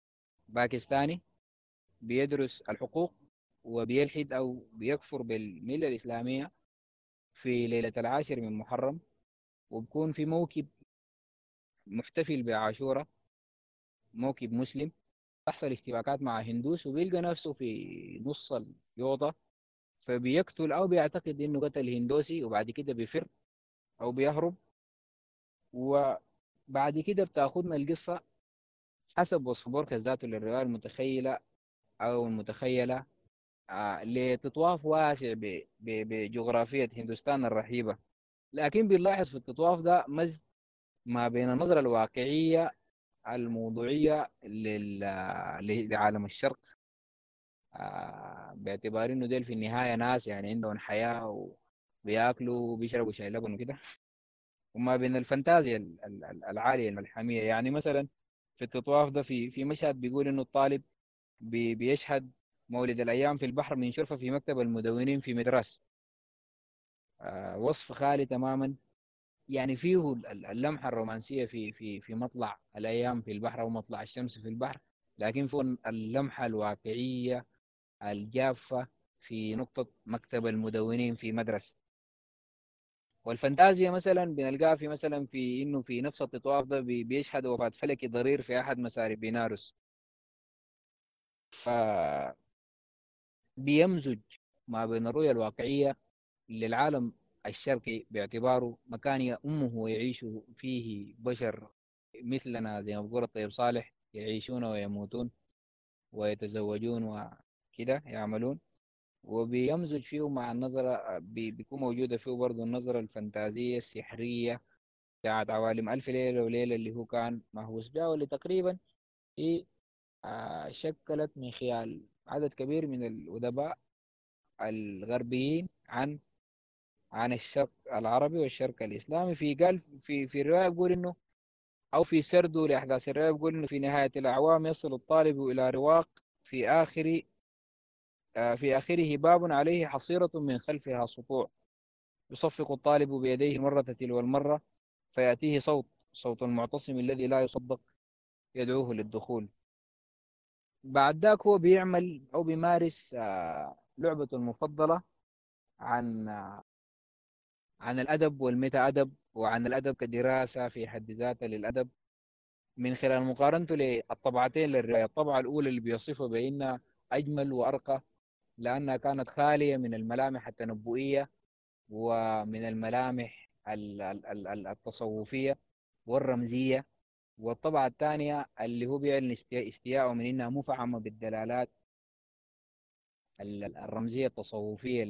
باكستاني بيدرس الحقوق وبيلحد أو بيكفر بالملة الإسلامية. في ليلة العاشر من محرم وبكون في موكب محتفل بعاشورة موكب مسلم. تحصل اشتباكات مع هندوس وبيلقى نفسه في نص اليوضة فبيقتل أو بيعتقد إنه قتل هندوسي وبعد كده بيفر أو بيهرب. وبعد كده بتاخدنا القصة حسب وصف بوركس ذاته للرواية المتخيلة أو المتخيلة. لتطواف واسع بجغرافية هندوستان الرهيبة. لكن بنلاحظ في التطواف ده مزج ما بين النظرة الواقعية الموضوعية لعالم الشرق. آه باعتبار إنه ديل في النهاية ناس يعني عندهم حياة وبياكلوا وبيشربوا شاي لبن وكده. وما بين الفانتازيا العالية الملحمية. يعني مثلا في التطواف ده في في مشهد بيقول إنه الطالب بيشهد مولد الأيام في البحر من شرفة في مكتب المدونين في مدرس آه وصف خالي تماما. يعني فيه اللمحة الرومانسية في في في مطلع الأيام في البحر أو مطلع الشمس في البحر لكن فيه اللمحة الواقعية الجافة في نقطة مكتب المدونين في مدرسة. والفانتازيا مثلا بنلقاها في مثلا في إنه في نفس التطواف ده بيشهد وفاة فلكي ضرير في أحد مسار بيناروس. ف بيمزج ما بين الرؤية الواقعية للعالم الشرقي باعتباره مكان أمه ويعيش فيه بشر مثلنا زي ما بقول الطيب صالح يعيشون ويموتون ويتزوجون وكده يعملون. وبيمزج فيه مع النظرة بيكون موجودة فيه برضه النظرة الفانتازية السحرية بتاعت عوالم ألف ليلة وليلة اللي هو كان مهووس بها واللي تقريبا هي آه، شكلت من خلال عدد كبير من الأدباء الغربيين عن عن الشرق العربي والشرق الإسلامي. في قال في في الرواية يقول إنه أو في سرده لأحداث الرواية يقول إنه في نهاية الأعوام يصل الطالب إلى رواق في آخر آه، في آخره باب عليه حصيرة من خلفها سطوع. يصفق الطالب بيديه المرة تلو المرة فيأتيه صوت صوت المعتصم الذي لا يصدق يدعوه للدخول. بعد ذاك هو بيعمل أو بيمارس آه، لعبته المفضلة عن آه، عن الأدب والميتا أدب وعن الأدب كدراسة في حد ذاتها للأدب من خلال مقارنته للطبعتين للرواية. الطبعة الأولى اللي بيصفها بأنها أجمل وأرقى لأنها كانت خالية من الملامح التنبؤية ومن الملامح التصوفية والرمزية. والطبعة الثانية اللي هو بيعلن استياءه من إنها مفعمة بالدلالات الرمزية التصوفية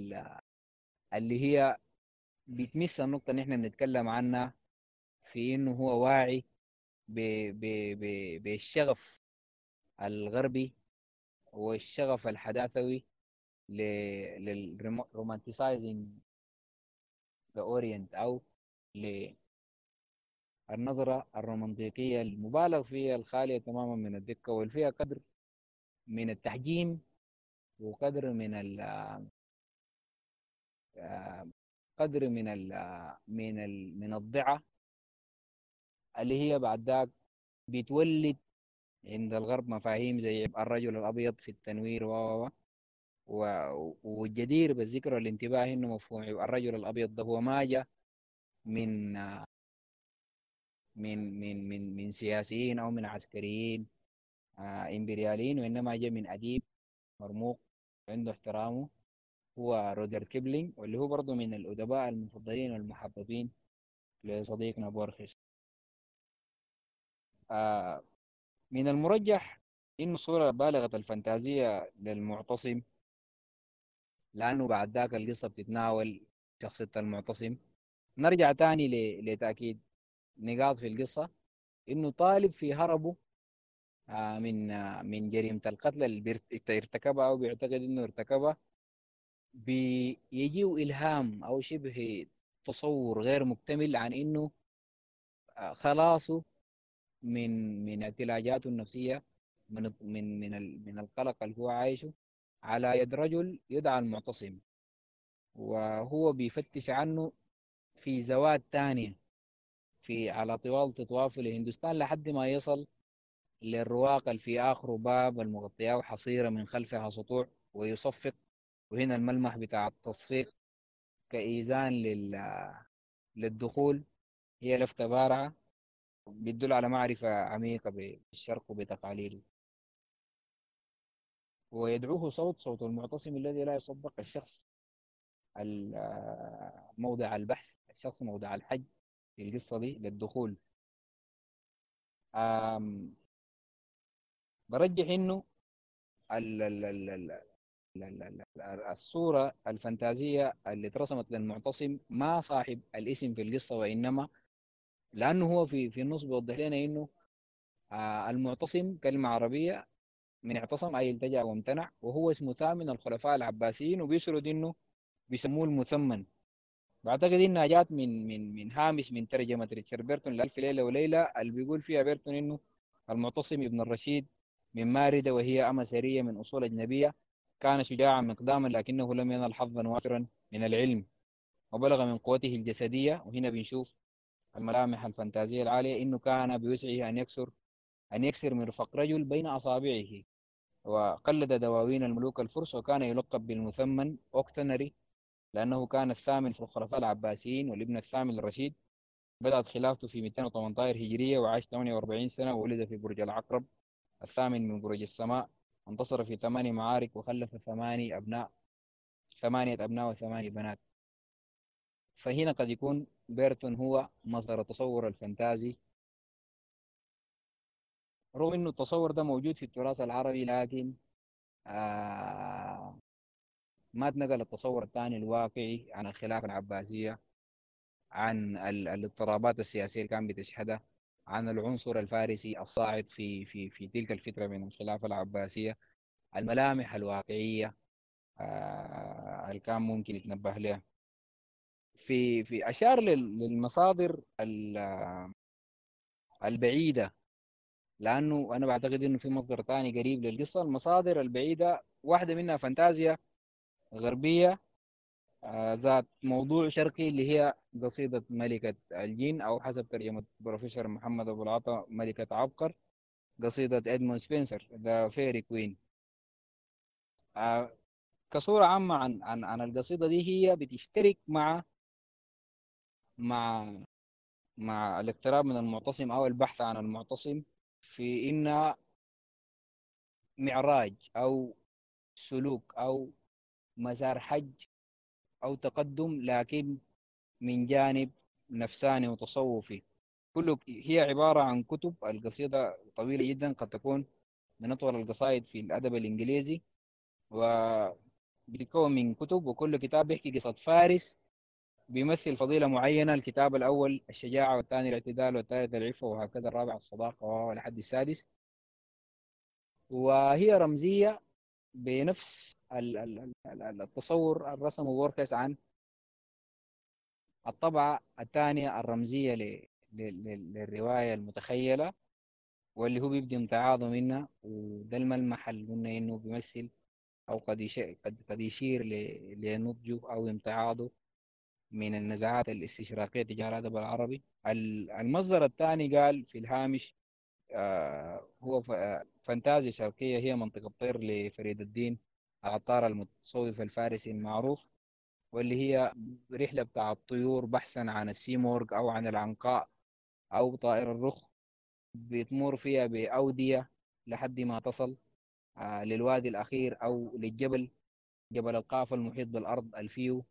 اللي هي بتمس النقطة اللي إحنا بنتكلم عنها في إنه هو واعي بالشغف الغربي والشغف الحداثوي لل romanticizing the Orient أو للنظرة الرومانتيقية المبالغ فيها الخالية تماما من الدقة والفيها قدر من التحجيم وقدر من ال آه، قدر من ال من ال من الضعة اللي هي بعد ذاك بتولد عند الغرب مفاهيم زي الرجل الأبيض في التنوير و والجدير بالذكر والانتباه إنه مفهوم. الرجل الأبيض ده هو ما جاء من من من من من سياسيين أو من عسكريين آه إمبرياليين وإنما جاء من أديب مرموق عنده احترامه هو روديارد كيبلينج واللي هو برضه من الأدباء المفضلين والمحببين لصديقنا بورخيس. آه من المرجح إنه الصورة بالغة الفانتازية للمعتصم لأنه بعد ذاك القصة بتتناول شخصية المعتصم. نرجع تاني لتأكيد نقاط في القصة إنه طالب في هربه آه من آه من جريمة القتل اللي ارتكبها أو بيعتقد إنه ارتكبها. بيجيه إلهام أو شبه تصور غير مكتمل عن إنه آه، خلاصه من من اعتلاجاته النفسية من من من من القلق اللي هو عايشه على يد رجل يدعى المعتصم. وهو بيفتش عنه في زوات تانية. في على طوال تطوافه لهندوستان لحد ما يصل للرواق اللي في آخره باب المغطية حصيرة من خلفها سطوع ويصفق. وهنا الملمح بتاع التصفيق كإيزان لل... للدخول هي لفتة بارعة بتدل على معرفة عميقة بالشرق وبتقاليده ويدعوه صوت صوت المعتصم الذي لا يصدق الشخص موضع البحث الشخص موضع الحج. في القصة دي للدخول. برجح إنه ال ال ال الصورة الفانتازية اللي اترسمت للمعتصم ما صاحب الاسم في القصة وإنما لأنه هو في في النص بيوضح لنا إنه آه المعتصم كلمة عربية من اعتصم أي التجأ وامتنع وهو اسمه ثامن الخلفاء العباسيين وبيسرد إنه بيسموه المثمن. بعتقد إنها جات من من من هامش من ترجمة ريتشارد بيرتون لألف ليلة وليلة. اللي بيقول فيها بيرتون إنه المعتصم ابن الرشيد من ماردة وهي أما سرية من أصول أجنبية كان شجاعا مقداما لكنه لم ينل حظا وافرا من العلم وبلغ من قوته الجسدية. وهنا بنشوف الملامح الفانتازية العالية إنه كان بوسعه أن يكسر أن يكسر مرفق رجل بين أصابعه وقلد دواوين الملوك الفرس وكان يلقب بالمثمن octonary. لأنه كان الثامن في الخلفاء العباسيين والابن الثامن للرشيد بدأت خلافته في 218 هجرية وعاش 48 سنة وولد في برج العقرب الثامن من برج السماء. انتصر في ثماني معارك وخلف ثماني أبناء ثمانية أبناء وثمانية بنات. فهنا قد يكون بيرتون هو مصدر التصور الفانتازي. رغم إنه التصور ده موجود في التراث العربي لكن آه ما تنقل التصور الثاني الواقعي عن الخلافة العباسية عن الاضطرابات السياسية اللي كان بتشهدها عن العنصر الفارسي الصاعد في في في تلك الفترة من الخلافة العباسية. الملامح الواقعية آه اللي كان ممكن يتنبه لها في في أشار للمصادر البعيدة لأنه أنا بعتقد إنه في مصدر ثاني قريب للقصة. المصادر البعيدة واحدة منها فانتازيا غربية آه، ذات موضوع شرقي اللي هي قصيدة ملكة الجن أو حسب ترجمة بروفيسور محمد أبو العطا ملكة عبقر قصيدة إدموند سبنسر The Faerie Queene كصورة عامة عن عن عن القصيدة دي هي بتشترك مع مع مع الاقتراب من المعتصم أو البحث عن المعتصم في إنها معراج أو سلوك أو مسار حج أو تقدم لكن من جانب نفساني وتصوفي. كله هي عبارة عن كتب القصيدة طويلة جدا قد تكون من أطول القصائد في الأدب الإنجليزي. وبتكون من كتب وكل كتاب بيحكي قصة فارس بيمثل فضيلة معينة الكتاب الأول الشجاعة والثاني الاعتدال والثالث العفة وهكذا الرابع الصداقة ولحد السادس. وهي رمزية بنفس ال- ال- ال- التصور الرسمه بورخس عن الطبعة الثانية الرمزية للرواية المتخيلة واللي هو بيبدي امتعاضه منها. وده الملمح اللي قلنا إنه بيمثل أو قد قد يشير لنضجه أو امتعاضه من النزعات الاستشراقية تجاه الأدب العربي. ال- المصدر الثاني قال في الهامش هو ف- آه، فانتازيا شرقية هي منطقة طير لفريد الدين العطار المتصوف الفارسي المعروف واللي هي رحلة بتاع الطيور بحثا عن السيمورغ أو عن العنقاء أو طائر الرخ بتمر فيها بأودية لحد ما تصل آه، للوادي الأخير أو للجبل جبل القاف المحيط بالأرض الفيو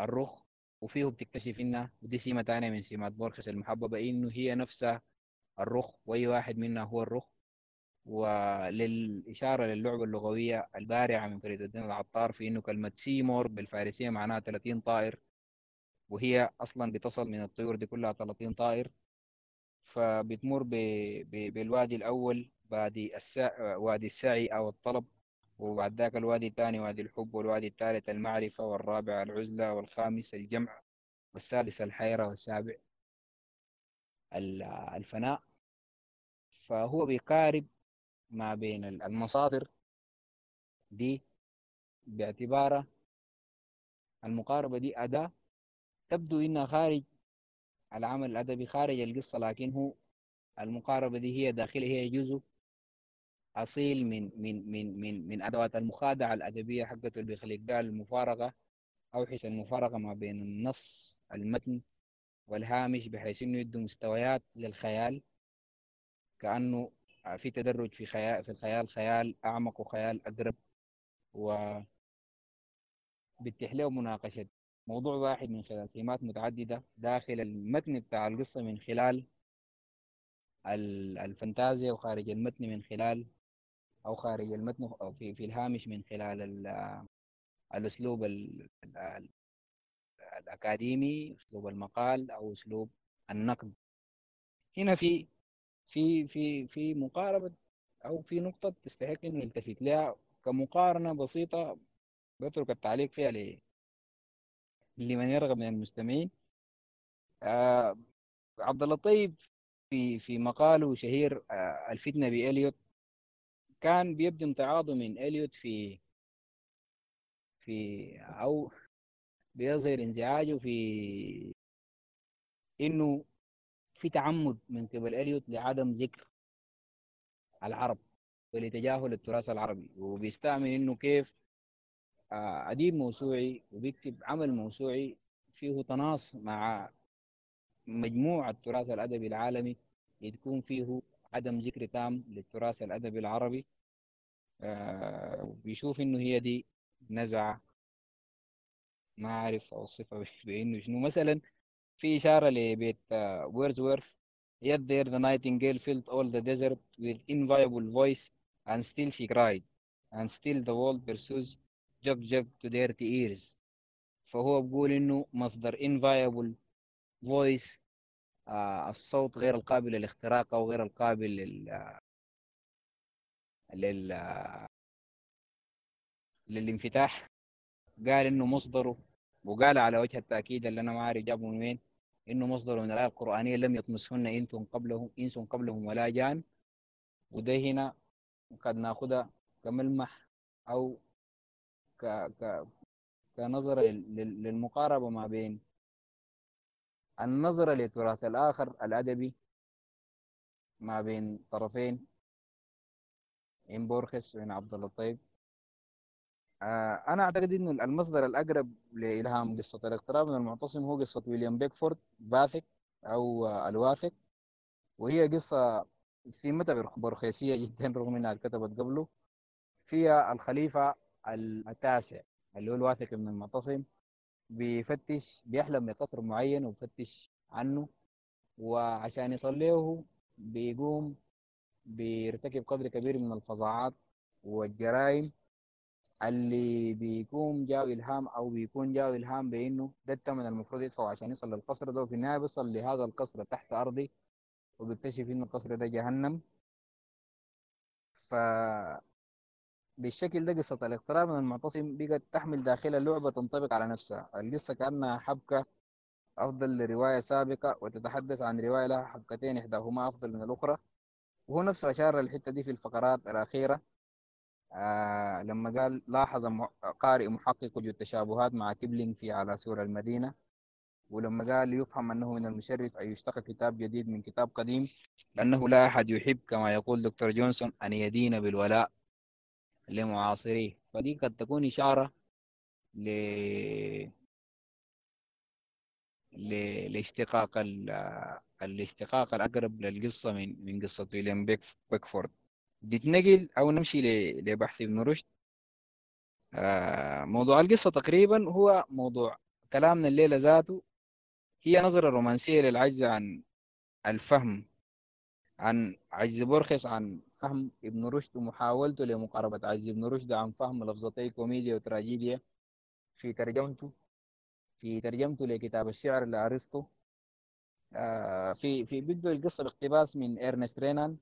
الرخ وفيه بتكتشف إنها ودي سمة تانية من سمات بورخس المحببة إنه هي نفسها الرخ وأي واحد منها هو الرخ. وللإشارة للعبة اللغوية البارعة من فريد الدين العطار في إنه كلمة سيمرغ بالفارسية معناها 30 طائر وهي أصلا بتصل من الطيور دي كلها 30 طائر. فبتمر ب... ب... بالوادي الأول وادي السع... وادي السعي أو الطلب وبعد ذاك الوادي الثاني وادي الحب والوادي الثالث المعرفة والرابع العزلة والخامس الجمع والسادس الحيرة والسابع ال- الفناء فهو بيقارب ما بين المصادر دي باعتبارها المقاربة دي أداة. تبدو إنها خارج العمل الأدبي خارج القصة لكن هو المقاربة دي هي داخلة هي جزء أصيل من من من من من أدوات المخادعة الأدبية حقته اللي بيخلق المفارقة أو حيث المفارقة ما بين النص المتن والهامش بحيث إنه يدوا مستويات للخيال كأنه في تدرج في خيال في الخيال خيال أعمق وخيال أقرب وبتح له مناقشة. موضوع واحد من خلال سمات متعددة داخل المتن بتاع القصة من خلال ال- الفانتازيا وخارج المتن من خلال أو خارج المتن أو في في الهامش من خلال ال- الأسلوب ال- ال- الأكاديمي أسلوب المقال أو أسلوب النقد. هنا في في في في مقاربة أو في نقطة تستحق إنه نلتفت لها كمقارنة بسيطة بترك التعليق فيها ل- لمن يرغب من المستمعين. آه عبد اللطيف في في مقاله شهير آه الفتنة بإليوت. كان بيبدي امتعاضه من إليوت في في أو بيظهر انزعاجه في إنه في تعمد من قبل إليوت لعدم ذكر العرب ولتجاهل التراث العربي. وبيستعمل إنه كيف آه، أديب موسوعي وبيكتب عمل موسوعي فيه تناص مع مجموع التراث الأدبي العالمي يكون فيه عدم ذكر تام للتراث الأدبي العربي. آه، وبيشوف إنه هي دي نزعة ما أعرف أوصفها بإنه شنو مثلا في إشارة لبيت ويرزورث Yet there the nightingale filled all the desert with inviolable voice and still she cried and still the world pursues jug jug to dirty ears فهو بيقول إنه مصدر inviolable voice آه الصوت غير القابل للاختراق أو غير القابل لل لل للانفتاح قال إنه مصدره وقال على وجه التأكيد اللي أنا ما أعرف جابه من وين إنه مصدره من الآية القرآنية لم يطمسهن إنس قبلهم إنس قبلهم ولا جان. وده هنا قد ناخدها كملمح أو ك... ك... كنظرة لل- لل- للمقاربة ما بين النظرة للتراث الآخر الأدبي ما بين طرفين إن بورخس وإن عبد اللطيف. آه أنا أعتقد إنه المصدر الأقرب لإلهام قصة الاقتراب من المعتصم هو قصة ويليام بيكفورد باثق أو آه الواثق وهي قصة سمتها بورخيسية جدا رغم إنها اتكتبت قبله. فيها الخليفة التاسع اللي هو الواثق من المعتصم بيفتش بيحلم بقصر معين وبيفتش عنه. وعشان يصل له بيقوم بيرتكب قدر كبير من الفظاعات والجرائم. اللي بيكون جاء إلهام أو بيكون جاء إلهام بإنه ده الثمن المفروض يدفعه عشان يصل للقصر ده وفي النهاية بيصل لهذا القصر تحت أرضي وبيكتشف إنه القصر ده جهنم. ف بالشكل ده قصة الاقتراب من المعتصم بقت تحمل داخل اللعبة تنطبق على نفسها. القصة كأنها حبكة أفضل لرواية سابقة وتتحدث عن رواية لها حبكتين إحداهما أفضل من الأخرى وهو نفسه أشار للحتة دي في الفقرات الأخيرة. آه لما قال لاحظ قارئ محقق وجود تشابهات مع كيبلينج في على سور المدينة ولما قال يفهم أنه من المشرف أن يشتق كتاب جديد من كتاب قديم لأنه لا أحد يحب كما يقول دكتور جونسون أن يدين بالولاء لمعاصريه. فدي قد تكون إشارة ل... ل... لاشتقاق ال... الاشتقاق الأقرب للقصة من من قصة ويليام بيك... بيكفورد. نتنقل أو نمشي. لبحث ابن رشد. آه موضوع القصة تقريبا هو موضوع كلامنا الليلة ذاته. هي نظرة رومانسية للعجز عن الفهم عن عجز بورخس عن فهم ابن رشد ومحاولته لمقاربة عجز ابن رشد عن فهم لفظتي كوميديا وتراجيديا في ترجمته في ترجمته لكتاب الشعر لأرسطو. آه في في بدء القصة باقتباس من إرنست رينان.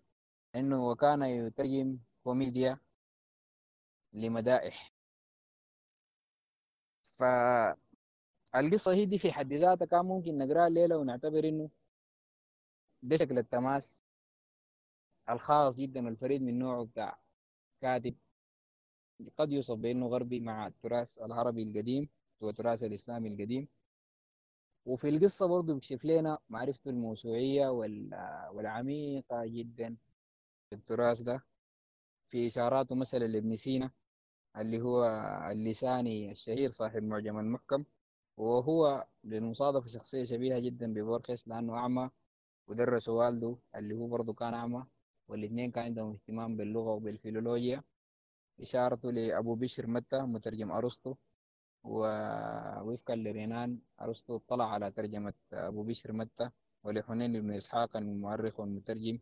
إنه وكان يترجم كوميديا لمدائح. فالقصة هي دي في حد ذاتها كان ممكن نقرأها الليلة ونعتبر إنه ده شكل التماس الخاص جدا والفريد من نوعه بتاع كاتب. قد يوصف بأنه غربي مع التراث العربي القديم والتراث الإسلامي القديم. وفي القصة برضه بيكشف لنا معرفته الموسوعية وال- والعميقة جدا. التراث ده في إشاراته مثلا لابن سينا اللي هو اللساني الشهير صاحب معجم المحكم وهو بالمصادفة شخصية شبيهة جدا ببورخيس لأنه أعمى ودرس والده اللي هو برضه كان أعمى والاثنين كان عندهم اهتمام باللغة وبالفيلولوجيا. إشارته لأبو بشر متى مترجم أرسطو ووفقا لرينان أرسطو اطلع على ترجمة أبو بشر متى ولحنين بن إسحاق المؤرخ والمترجم.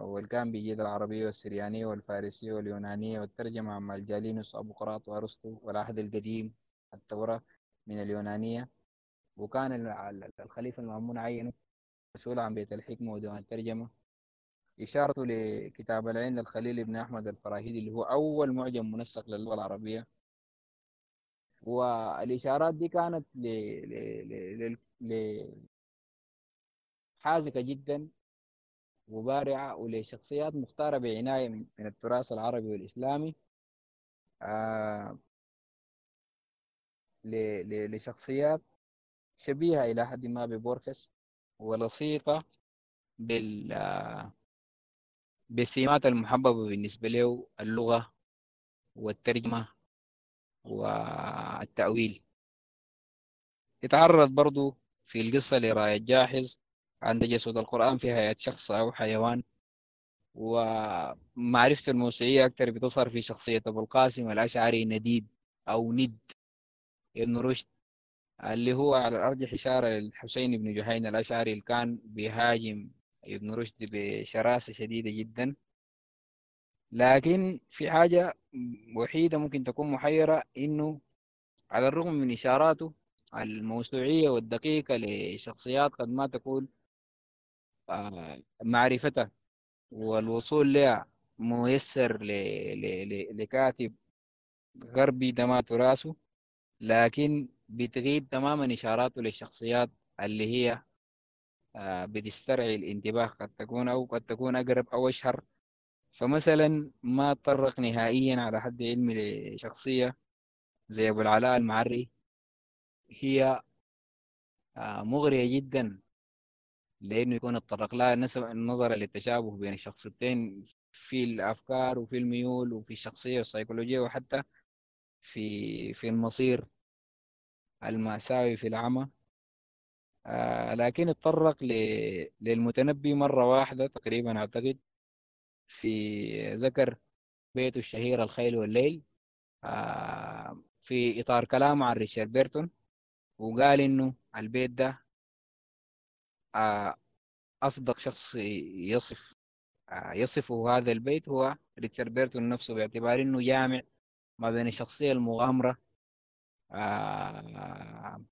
والكان بيجيد العربية والسريانية والفارسية واليونانية والترجمة عن الجالينوس أبو قراط وأرسطو والعهد القديم التوراة من اليونانية. وكان ال- ال- الخليفة المأمون عينه مسؤول عن بيت الحكمة وديوان الترجمة. إشارته لكتاب العين للخليل بن أحمد الفراهيدي اللي هو أول معجم منسق للغة العربية. والإشارات دي كانت ل... ل... ل... ل... حازقة جدا. وبارعة ولشخصيات مختارة بعناية من, التراث العربي والإسلامي آه. لشخصيات شبيهة إلى حد ما ببورخس ولصيقة بال... آه، بالسمات المحببة بالنسبة له اللغة والترجمة والتأويل يتعرض برضو في القصة لراية جاحظ عن تجسد القرآن في هيئة شخص أو حيوان ومعرفة الموسيقية أكثر بتظهر في شخصية أبو القاسم الأشعري نديد أو ند ابن رشد اللي هو على الأرجح إشارة للحسين بن جهين الأشعري اللي كان بيهاجم ابن رشد بشراسة شديدة جدا. لكن في حاجة وحيدة ممكن تكون محيرة إنه على الرغم من إشاراته الموسوعية والدقيقة لشخصيات قد ما تكون معرفتها والوصول لها ميسر. لكاتب غربي ده ما تراسه لكن بتغيب تماما إشاراته للشخصيات اللي هي آه، بتسترعي الانتباه قد تكون أو قد تكون أقرب أو أشهر فمثلا ما تطرق نهائيا على حد علمي لشخصية زي أبو العلاء المعري هي آه، مغرية جدا لأنه يكون اتطرق لها نظرا للتشابه بين الشخصيتين في الأفكار وفي الميول وفي الشخصية والسيكولوجية وحتى في في المصير المأساوي في العمى. آه لكن اتطرق للمتنبي مرة واحدة تقريبا أعتقد في ذكر بيته الشهير الخيل والليل. آه في إطار كلامه عن ريتشارد بيرتون وقال إنه البيت ده آه أصدق شخص يصف آه يصفه هذا البيت هو ريتشارد بيرتون نفسه باعتبار إنه جامع ما بين الشخصية المغامرة آه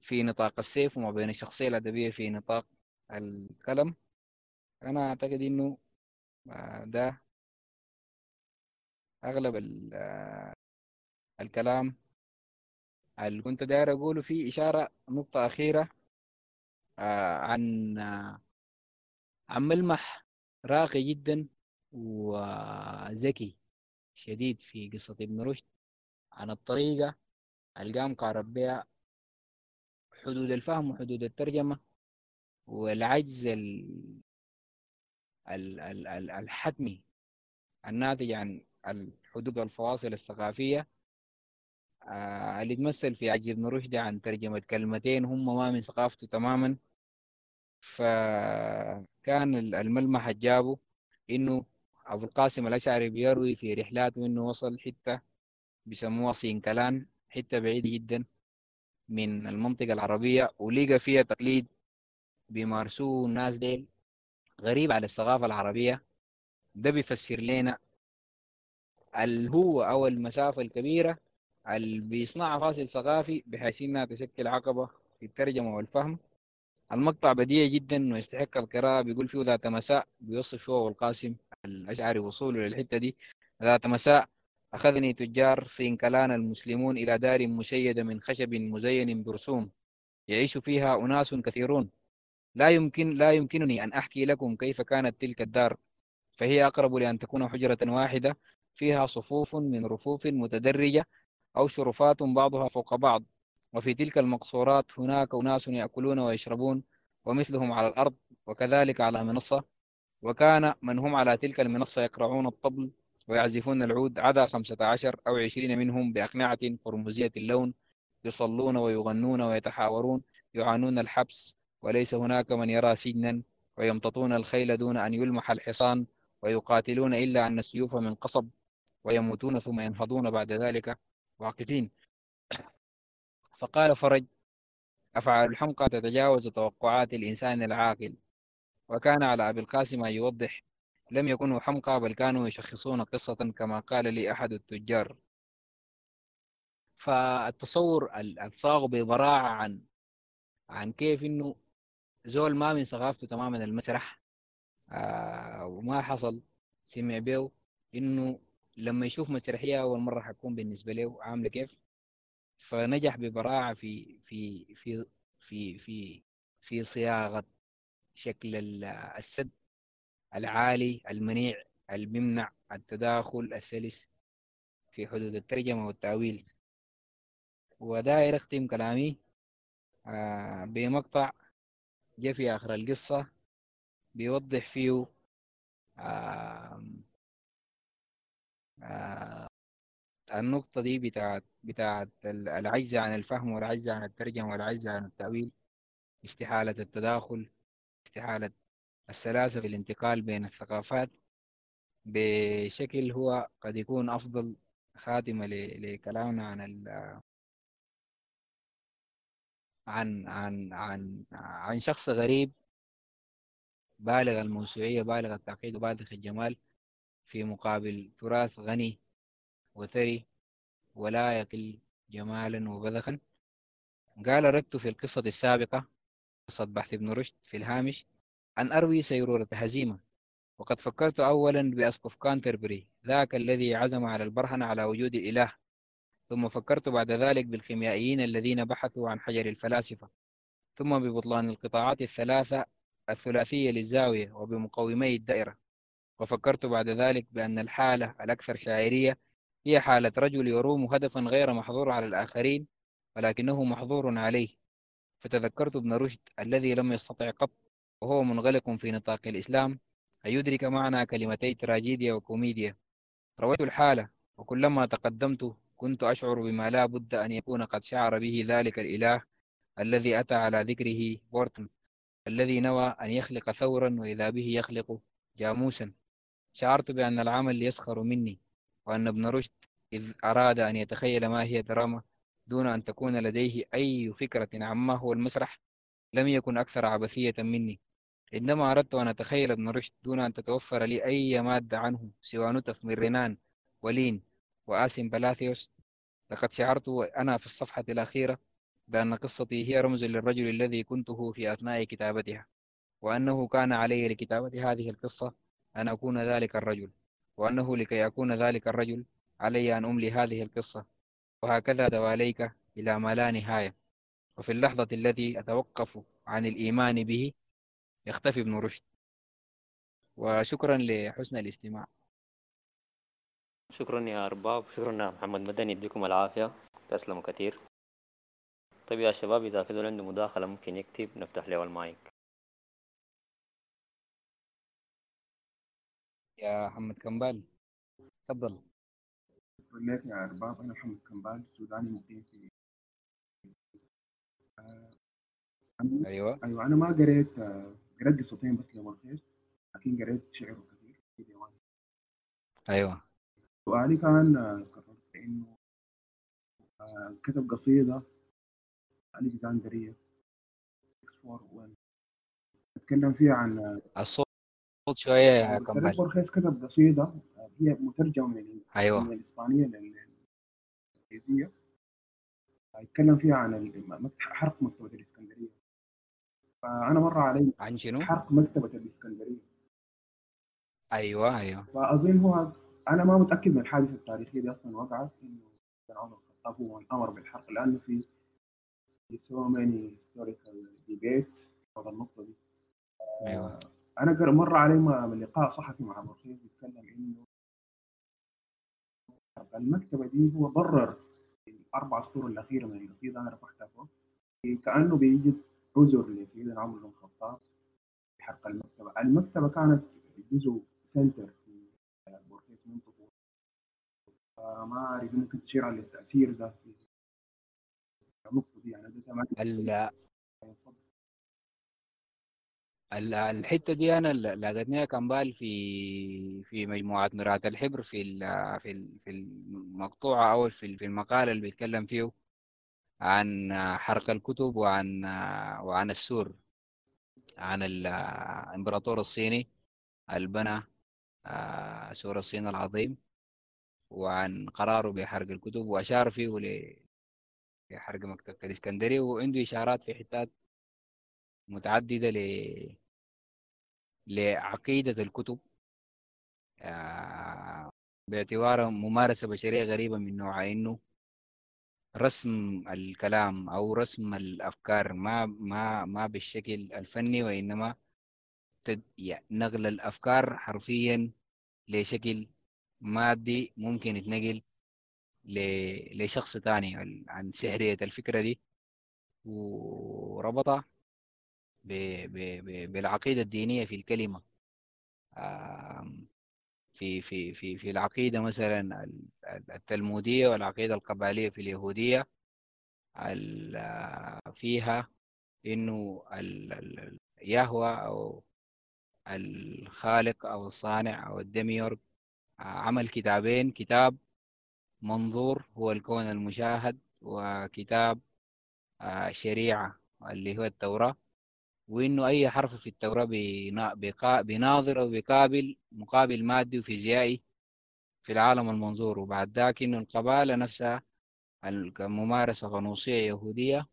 في نطاق السيف وما بين الشخصية الأدبية في نطاق القلم. أنا أعتقد إنه آه، ده أغلب الكلام اللي كنت داير أقوله فيه إشارة نقطة أخيرة. عن عن ملمح راقي جدا وذكي شديد في قصة ابن رشد عن الطريقة اللي قام قارب بها حدود الفهم وحدود الترجمة والعجز الحتمي الناتج عن الحدود والفواصل الثقافية آه، اللي تمثل في عجز ابن رشد عن ترجمة كلمتين هم ما من ثقافته تماما. فكان الملمح جابه إنه أبو القاسم الأشعري بيروي في رحلاته إنه وصل حتة بيسموها سينكلان حتة بعيدة جدا من المنطقة العربية ولقى فيها تقليد بيمارسوه الناس ديل غريب على الثقافة العربية. ده بيفسر لنا الهو أو المسافة الكبيرة اللي بيصنعها فاصل ثقافي بحيث إنها تشكل عقبة في الترجمة والفهم. المقطع بديع جدا ويستحق القراءة بيقول فيه ذات مساء بيوصف هو والقاسم الأشعري وصوله للحتة دي. ذات مساء أخذني تجار سينكلان المسلمون إلى دار مشيدة من خشب مزين برسوم. يعيش فيها أناس كثيرون. لا يمكن لا يمكنني أن أحكي لكم كيف كانت تلك الدار. فهي أقرب لأن تكون حجرة واحدة فيها صفوف من رفوف متدرجة أو شرفات بعضها فوق بعض. وفي تلك المقصورات هناك أناس يأكلون ويشربون ومثلهم على الأرض وكذلك على منصة. وكان من هم على تلك المنصة يقرعون الطبل ويعزفون العود عدا خمسة عشر أو عشرين منهم بأقنعة قرمزية اللون يصلون ويغنون ويتحاورون يعانون الحبس. وليس هناك من يرى سجنا ويمتطون الخيل دون أن يلمح الحصان ويقاتلون إلا أن السيوف من قصب ويموتون ثم ينهضون بعد ذلك. واقفين. فقال فرج أفعال الحمقى تتجاوز توقعات الإنسان العاقل. وكان على أبي القاسم أن يوضح لم يكونوا حمقى بل كانوا يشخصون قصة كما قال لي أحد التجار. فالتصور الصاغ ببراعة عن عن كيف إنه زول ما من ثقافته تماما المسرح آه وما حصل سمع به إنه لما يشوف مسرحية أول مرة حتكون بالنسبة له عاملة كيف فنجح ببراعة في في في في في في صياغة شكل السد العالي المنيع اللي بيمنع التداخل السلس في حدود الترجمة والتأويل. وداير اختم كلامي آه بمقطع جاء في آخر القصة بيوضح فيه النقطة دي بتاعت بتاعت العجز عن الفهم والعجز عن الترجمة والعجز عن التأويل استحالة التداخل استحالة السلاسة في الانتقال بين الثقافات بشكل هو قد يكون أفضل خاتمة لكلامنا عن ال عن عن عن عن شخص غريب بالغ الموسوعية بالغ التعقيد وبالغ الجمال. في مقابل تراث غني وثري ولا يقل جمالا وبذخا. قال أردت في القصة السابقة قصة بحث ابن رشد في الهامش أن أروي سيرورة هزيمة وقد فكرت أولا بأسقف كانتربري ذاك الذي عزم على البرهنة على وجود الإله ثم فكرت بعد ذلك بالخيميائيين الذين بحثوا عن حجر الفلاسفة ثم ببطلان القطاعات الثلاثة الثلاثية للزاوية وبمقومي الدائرة. وفكرت بعد ذلك بأن الحالة الأكثر شاعرية هي حالة رجل يروم هدفا غير محظور على الآخرين ولكنه محظور عليه. فتذكرت ابن رشد الذي لم يستطع قط وهو منغلق في نطاق الإسلام أن يدرك معنى كلمتي تراجيديا وكوميديا. رويت الحالة وكلما تقدمت كنت أشعر بما لا بد أن يكون قد شعر به ذلك الإله الذي أتى على ذكره بورتن الذي نوى أن يخلق ثورا وإذا به يخلق جاموسا. شعرت بأن العمل يسخر مني وأن ابن رشد إذ أراد أن يتخيل ما هي دراما دون أن تكون لديه أي فكرة عما هو المسرح لم يكن أكثر عبثية مني. عندما أردت أن أتخيل ابن رشد دون أن تتوفر لي أي مادة عنه سوى نتف من رنان ولين وآسم بلاثيوس. لقد شعرت أنا في الصفحة الأخيرة بأن قصتي هي رمز للرجل الذي كنته في أثناء كتابتها وأنه كان علي لكتابة هذه القصة أن أكون ذلك الرجل وأنه لكي يكون ذلك الرجل علي أن أملي هذه القصة. وهكذا دواليك إلى ما لا نهاية. وفي اللحظة التي أتوقف عن الإيمان به يختفي ابن رشد. وشكرا لحسن الاستماع. شكرا يا أرباب. شكرا يا محمد. مدني يديكم العافية. تسلموا كثير. طيب يا شباب إذا في عنده مداخلة ممكن يكتب. نفتح له المايك يا محمد كمبال تفضل. لك يا أرباب. أنا محمد كمبال سوداني مقيم في آه، أنا أيوة. أيوة أنا ما قريت آه، قريت قصتين بس لمرخيص لكن قريت شعره كثير في ديوان. أيوة. سؤالي كان آه، قررت إنه كتب قصيدة ألكسندرية أتكلم فيها عن آه، الصوت شوية يا بس كمبال مورخيس كتب قصيدة آه، هي مترجمة من ال- من أيوة الإسبانية للإنجليزية. يتكلم فيها عن حرق مكتبة الإسكندرية. فأنا مر علي عن شنو؟ حرق مكتبة الإسكندرية. أيوة أيوة. فأظن هو أنا ما متأكد من الحادثة التاريخية دي أصلا وقعت إنه كان عمر الخطاب هو أمر بالحرق لأنه في so many historical debates. حول النقطة دي. أيوة. قر- مر علي من لقاء صحفي مع بورخيس بيتكلم إنه المكتبة دي هو برر في الأربع سطور الأخيرة من القصيدة أنا رفعتها فوق. كأنه بيجد عذر لسيدنا عمر بن الخطاب في حرق المكتبة. المكتبة كانت جزء center في بورخيس منطقة فما أعرف ممكن تشير على التأثير ده في النقطة دي. يعني ده زمان ال- ال- الحتة دي أنا ل- لقيتنيها كمبال في في مجموعة مرآة الحبر في في في المقطوعة أو في ال- في المقال اللي بيتكلم فيه عن حرق الكتب وعن وعن السور عن الإمبراطور الصيني اللي بنى آه، سور الصين العظيم وعن قراره بحرق الكتب وأشار فيه لحرق مكتبة الإسكندرية وعنده إشارات في حتات متعددة ل لعقيدة الكتب. آه، باعتبارها ممارسة بشرية غريبة من نوع إنه رسم الكلام أو رسم الأفكار ما ما ما بالشكل الفني وإنما تد- نقل الأفكار حرفيا لشكل مادي ممكن يتنقل ل- لشخص تاني عن سحرية الفكرة دي. وربطها بالعقيدة الدينية في الكلمة. في في في في العقيدة مثلا ال- ال- التلمودية والعقيدة القبالية في اليهودية ال- فيها إنه يهوى أو الخالق أو الصانع أو الدميورج عمل كتابين كتاب منظور هو الكون المشاهد وكتاب شريعة اللي هو التوراة. وإنه أي حرف في بيقا- بيناظر أو بيقابل مقابل مادي وفيزيائي في العالم المنظور. وبعد ذاك إنه القبالة نفسها ال- كممارسة غنوصية يهودية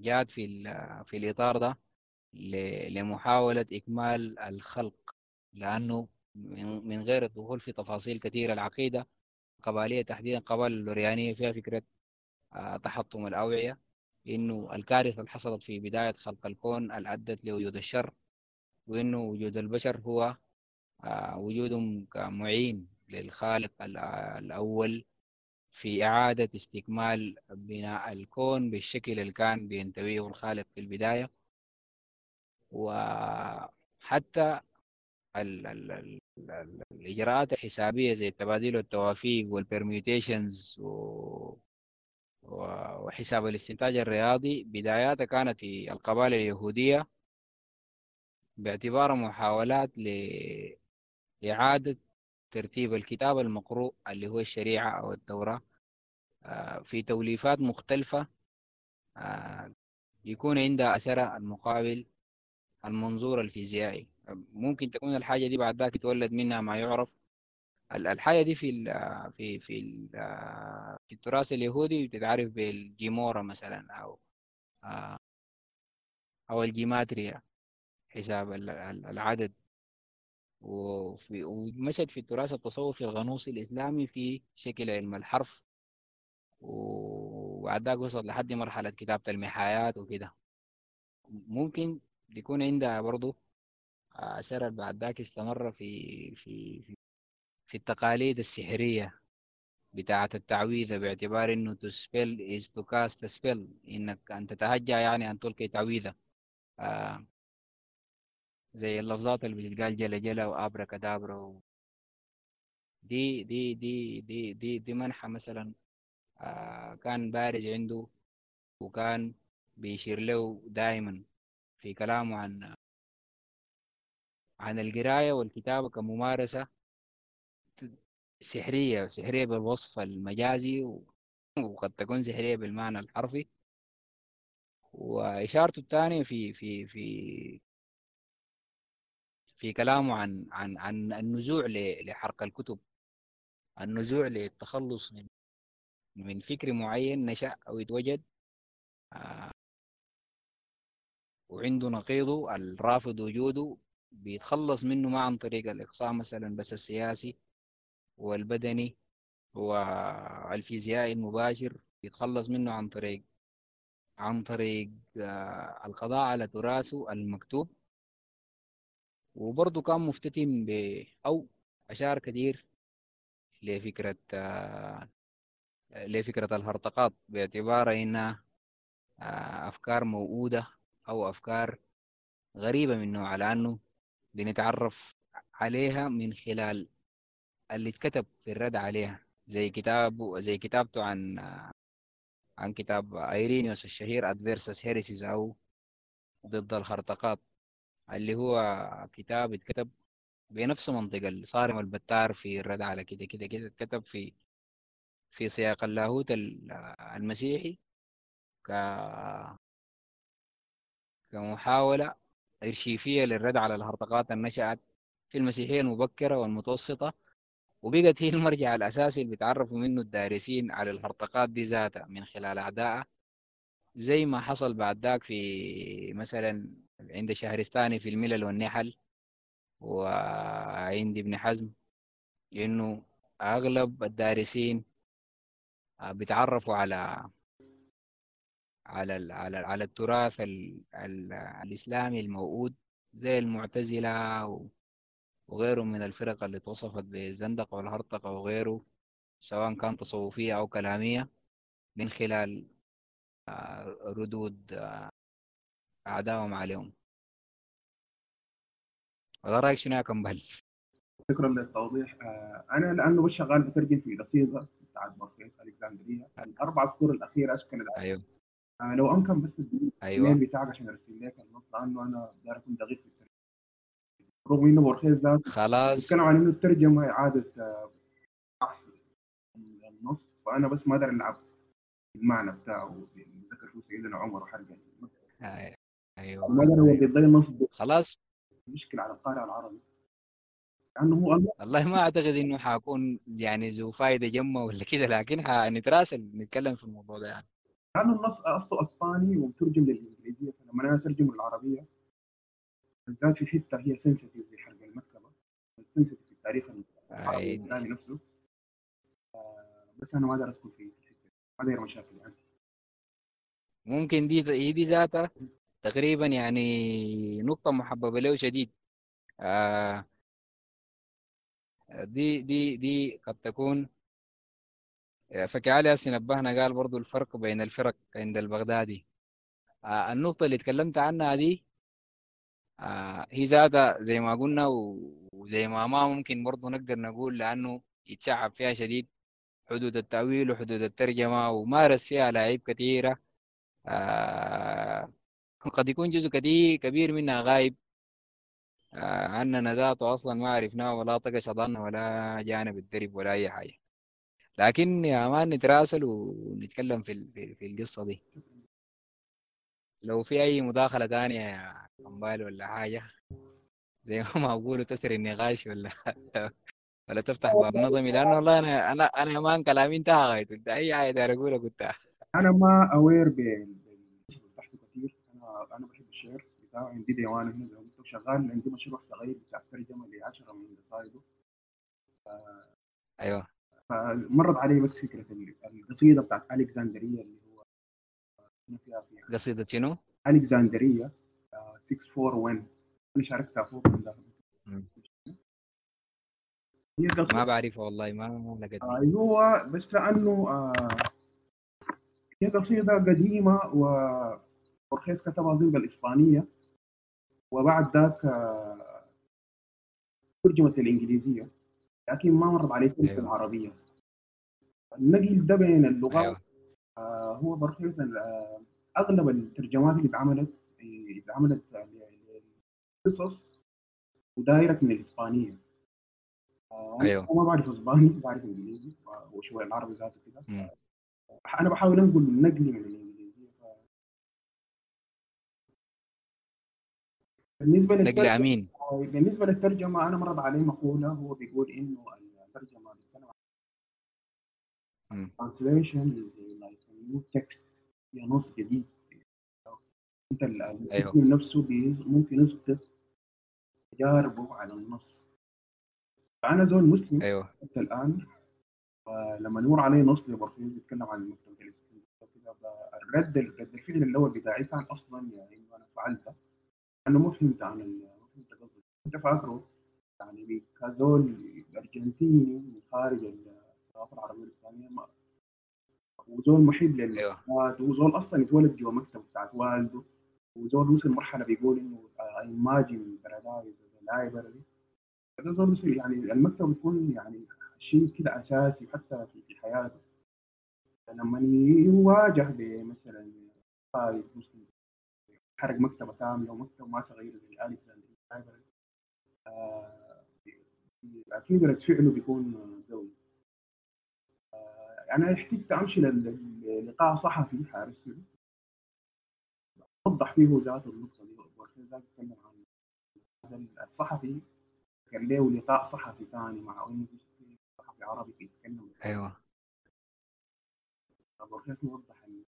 جاءت في في الإطار ده ل- لمحاولة إكمال الخلق. لأنه من غير الدخول في تفاصيل كثيرة العقيدة القبالية تحديدا القبائل اللوريانية فيها فكرة آه، تحطم الأوعية. إنه الكارثة اللي حصلت في بداية خلق الكون اللي أدت لوجود الشر وإنه وجود البشر هو آه، وجودهم كمعين للخالق ال- الأول في إعادة استكمال بناء الكون بالشكل اللي كان بينتويه الخالق في البداية. وحتى ال ال ال ال الإجراءات الحسابية زي التبادل والتوافيق والبرميوتيشنز وحساب الاستنتاج الرياضي بداياتها كانت في القبائل اليهودية باعتبارها محاولات لإعادة ترتيب الكتاب المقروء اللي هو الشريعة أو التوراة. آه، في توليفات مختلفة آه، يكون عندها أثرها المقابل المنظور الفيزيائي. ممكن تكون الحاجة دي بعد ذاك يتولد منها ما يعرف. ال- الحاجة دي في ال في في ال في التراث اليهودي بتتعرف بالجيمورا مثلا آه، أو الجيماتريا حساب ال- ال- العدد. وفي ومشت في التراث التصوفي الغنوصي الإسلامي في شكل علم الحرف. وبعد ذاك وصلت لحد مرحلة كتابة المحايات وكده. ممكن يكون عندها برضو أثر بعد ذاك استمر في في في, في التقاليد السحرية بتاعة التعويذة باعتبار إنه to spell is to cast a spell. إنك أن تتهجى يعني أن تلقي تعويذة. آه زي اللفظات اللي بتتقال جلا جلا وابرا كدابرا و... دي دي دي دي دي دي منحة مثلا آه كان بارز عنده وكان بيشير له دائما في كلامه عن عن القراية والكتابة كممارسة سحرية سحرية بالوصف المجازي. وقد تكون سحرية بالمعنى الحرفي. وإشارته الثانية في في في في كلامه عن عن عن النزوع لحرق الكتب. النزوع للتخلص من من فكر معين نشأ أو يتوجد. آه وعنده نقيضه الرافض وجوده بيتخلص منه ما عن طريق الإقصاء مثلا بس السياسي. والبدني والفيزيائي المباشر بيتخلص منه عن طريق عن طريق آه القضاء على تراثه المكتوب. وبرضه كان مفتتن ب أو أشار كثير لفكرة آه لفكرة الهرطقات باعتبار إنها آه أفكار موؤودة أو أفكار غريبة من نوع لأنه بنتعرف عليها من خلال اللي اتكتب في الرد عليها زي كتابه زي كتابته عن عن كتاب ايرينيوس الشهير Adversus Heresies أو ضد الخرطقات اللي هو كتاب اتكتب بنفس منطق الصارم البتار في الرد على كده كده كده اتكتب في في سياق اللاهوت المسيحي ك كمحاولة إرشيفية للرد على الهرطقات النشأت في المسيحية المبكرة والمتوسطة. وبقت هي المرجع الأساسي اللي بيتعرفوا منه الدارسين على الهرطقات دي ذاتها من خلال أعدائها زي ما حصل بعد ذاك في مثلا عند شهرستاني في الملل والنحل. وعند ابن حزم إنه أغلب الدارسين بيتعرفوا على على على على التراث ال ال الإسلامي الموؤود زي المعتزلة وغيره من الفرق اللي توصفت بالزندقة والهرطقة وغيره سواء كان تصوفية أو كلامية من خلال ردود أعدائهم عليهم. هذا رأيك شنو يا كمبل؟ شكرا للتوضيح. أنا لأنه بس شغال بترجم في قصيدة بتاعت بورفيس الكسندرية الأربع سطور الأخيرة أشكلت أيوه. آه لو أمكن بس الإيميل بتاعك عشان أرسل لك النص لأنه أنا داير أكون دقيق في رغم بورخيز ذاته خلاص. بيتكلم عن إنه الترجمة إعادة بحث النص. فأنا بس ما أقدر ألعب المعنى بتاعه ذكر فيه سيدنا عمر وحرق أيوه أيوه. ما أقدر أودي ضي النص خلاص. مشكلة على القارئ العربي. لأنه هو والله ما أعتقد إنه حكون يعني ذو فائدة جمة ولا كده لكن حنتراسل نتكلم في الموضوع ده يعني. لأنه النص أصله أسباني ومترجم للإنجليزية فلما أنا أترجم للعربية بالذات في حتة هي سنسيتيف زي حرق المكتبة. سنسيتيف في التاريخ العربي الإسلامي نفسه. بس أنا ما أقدر أدخل في الحتة ما داير مشاكل يعني. ممكن دي هي دي ذاتها تقريبا يعني نقطة محببة له شديد آه دي دي دي قد تكون فكعلي نبهنا قال برضو الفرق بين الفرق عند البغدادي. آه النقطة اللي تكلمت عنها دي آه هي ذاتها زي ما قلنا وزي ما ما ممكن برضو نقدر نقول لأنه يتشعب فيها شديد حدود التأويل وحدود الترجمة ومارس فيها لاعب كثيرة آه قد يكون جزء كبير منها غايب. آه عننا ذاته أصلا ما عرفناه ولا طقش أظن ولا جانب الدرب ولا أي حاجة. لكن يا man نتراسل ونتكلم في القصة دي. لو في أي مداخلة تانية يا كمبال ولا حاجة زي ما بقولوا تسري النقاش ولا ولا تفتح باب نظمي. لأنه والله أنا أنا أنا man كلامي انتهى غايته أنت أي حاجة داير أقولها قلتها. أنا ما aware بال كثير. أنا أنا بحب الشعر بتاعه. عندي ديوان هنا زي ما قلت شغال. عندي مشروع صغير بتاع ترجمه لعشرة من قصائده أيوه. فمرت علي بس فكرة ال- القصيدة بتاعت ألكسندرية اللي فيها فيها قصيدة شنو؟ ألكسندرية آه، 641 أنا شاركتها فوق. هي ما بعرفها والله ما لقيت آه، هو بس لأنه آه، هي قصيدة قديمة وبورخيس كتبها اظن بالاسبانيه وبعد ذاك آه، ترجمت الإنجليزية. لكن ما مرت عليه أيوة. العربية. النقل ده بين اللغات. أيوه. آه، هو آه، أغلب الترجمات اللي اتعملت اللي اتعملت للقصص ودايره من الإسبانية آه، أنا أيوة. ما بعرف إسباني بعرف إنجليزي وشويه العربي ذاته كده. أنا بحاول أنقل نقلي من الإنجليزية ف... بالنسبة نقل أمين بالنسبة للترجمة أنا مرض عليه مقولة هو بيقول إنه الترجمة بيتكلم مم. translation new text هي نص جديد. انت. المسلم نفسه ممكن يسقط تجاربه على النص. فانا زول مسلم أيوه. حتى الآن. لما نمر علي نص لبرفيل بيتكلم عن المكتبه الاسلاميه وكده ب- الرد رد الفعل الأول بتاعي كان أصلا يعني إنه أنا فعلت أنا ما فهمت عن ما فهمت قصدي كنت فاكره. يعني كزول أرجنتيني من خارج الثقافه العربيه الاسلاميه ما وزول محب لل أيوه. وزول أصلا اتولد جوا مكتب بتاعت والده وزول وصل مرحلة بيقول إنه imagine paradise library هذا زول وصل يعني المكتب بيكون يعني شيء كده أساسي حتى في حياته. لما يواجه بمثلا قائد مسلم حرق مكتبة كاملة ومكتبه ما صغيره زي الف لايبرري آه، أكيد رد فعله بيكون أنا احتجت امشي لل- للقاء صحفي حارس. وضح فيه ذات النقطة دي وكان ذاك يتكلم عن هذا الصحفي. كان له لقاء صحفي ثاني مع انه صحفي عربي بيتكلم أيوه. بورخيس موضح ال-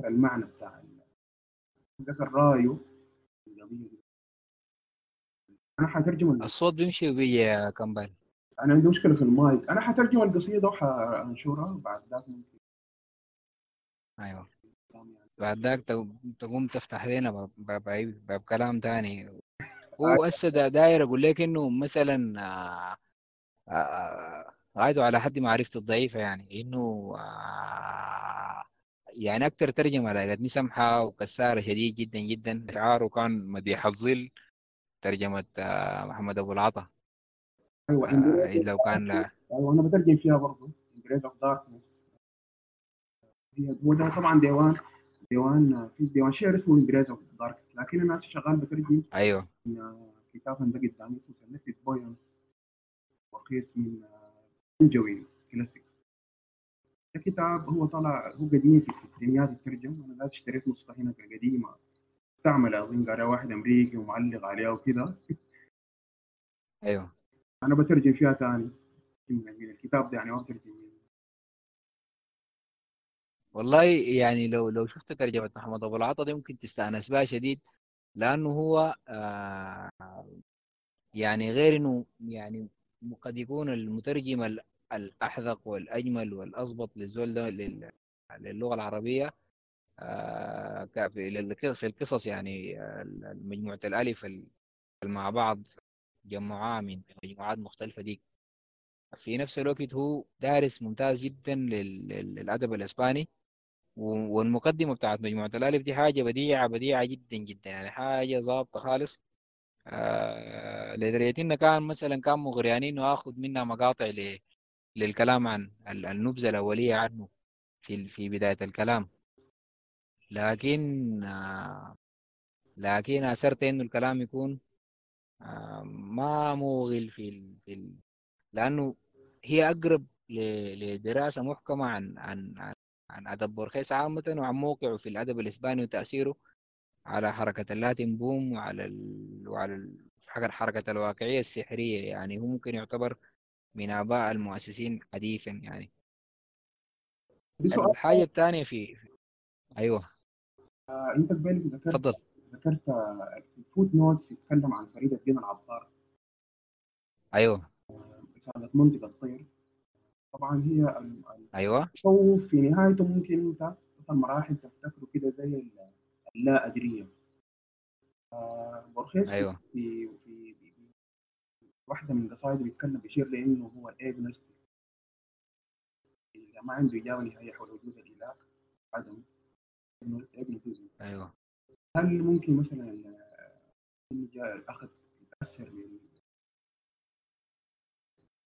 ذكر المعنى بتاع ذكر رأيه. القضية دي أنا حترجم ال- الصوت بيمشي وبيجي يا كمبال أنا عندي مشكلة في المايك. أنا حترجم القصيدة وحانشرها بعد ذاك ممكن أيوه. يعني. بعد ذاك تقوم- تفتح لنا باب كلام تاني. هو هسه دا- داير أقول لك إنه مثلا آه، آه، غايته على حد معرفتي الضعيفة يعني. إنه آه، يعني أكثر ترجمة لقتني سمحة وكسارة شديد جدا جدا. أشعاره كان مديح الظل ترجمة آه، محمد أبو العطا. أيوه آه، إذ لو كان لا. أيوه أنا بترجم فيها برضه In Praise of Darkness هو ده طبعا ديوان ديوان في ديوان شعر اسمه In Praise of Darkness لكن أنا شغال بترجم أيوه. من كتاب ده قدامي اسمه Selected Poems بورخيس من Penguin Classic الكتاب هو طلع هو قديم في الستينيات الترجم أنا ذات اشتريت نسخة هنا قديمه مستعمله اظن قارئ واحد أمريكي ومعلق عليها وكده. أيوه. أنا بترجم فيها ثاني من الكتاب ده يعني ما بترجم. والله يعني لو لو شفت ترجمة محمد أبو العطا دي ممكن تستأنس بها شديد لأنه هو آه يعني غير إنه يعني قد يكون المترجم ال- الأحذق والأجمل والأضبط للزول ده لل- للغة العربية آه في القصص يعني آه، مجموعة الألف ال- مع بعض جمعوها من مجموعات مختلفة دي. في نفس الوقت هو دارس ممتاز جدا لل- لل- للأدب الإسباني والمقدمة بتاعت مجموعة الألف دي حاجة بديعة بديعة جدا جدا يعني حاجة ظابطة خالص. آه لدرجة إنه كان مثلا كان مغريانين إنه آخذ منها مقاطع للكلام عن ال- النبذة الأولية عنه في في بداية الكلام. لكن آه لكن أسرت إنه الكلام يكون ما موغل في ال في ال لأنه هي أقرب ل- لدراسة محكمة عن عن عن عن أدب بورخيس عامة وعن موقعه في الأدب الإسباني وتأثيره على حركة ال Latin Boom وعلى ال... وعلى ال... حركة الواقعية السحرية. يعني هو ممكن يعتبر من آباء المؤسسين حديثا يعني. الحاجة الثانية في, في... أيوه. آه، انت ذكرت تفضل. ذكرت ال footnotes يتكلم عن فريد الدين العطار أيوه. رسالة منطق الطير. طبعا هي ال- أيوه. التصوف في نهايته ممكن أنت تصل مراحل تفتكره كده زي ال- اللا أدرية. آه، بورخيس أيوه. في في واحدة من قصائده بيتكلم بيشير لأنه هو ال agnostic اللي ما عنده إجابة نهائية حول وجود الإله عدم أيوه. هل ممكن مثلا آه، الأخذ يتأثر بال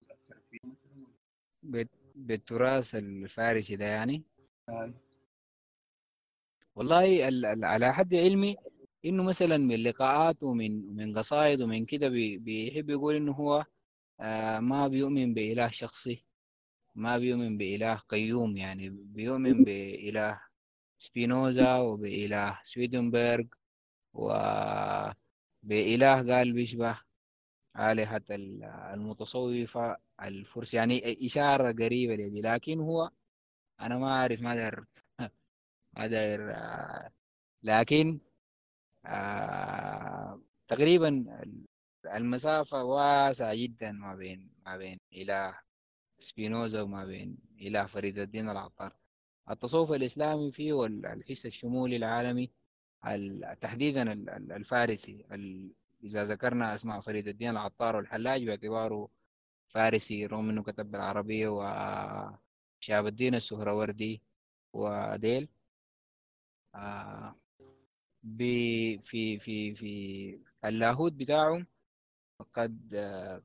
يتأثر فيه مثلا؟ بال- بالتراث الفارسي ده يعني؟ آه، والله ال- ال- على حد علمي إنه مثلا من لقاءات ومن من قصائد ومن كده بي- بيحب يقول إنه هو آه ما بيؤمن بإله شخصي ما بيؤمن بإله قيوم يعني بيؤمن بإله سبينوزا وبإله سويدنبرغ وبإله قال بيشبه آلهة ال- المتصوفة الفرس. يعني إشارة قريبة لدي لكن هو أنا ما أعرف ما داير ما داير آه، لكن تقريبا المسافة واسعة جدا ما بين ما بين إله سبينوزا وما بين إله فريد الدين العطار. التصوف الإسلامي فيه ال- الحس الشمولي العالمي ال- تحديدا ال- ال- الفارسي. ال- إذا ذكرنا أسماء فريد الدين العطار والحلاج باعتباره فارسي. رغم أنه كتب بالعربية وشهاب الدين السهروردي وديل. آه في في في اللاهوت بتاعهم قد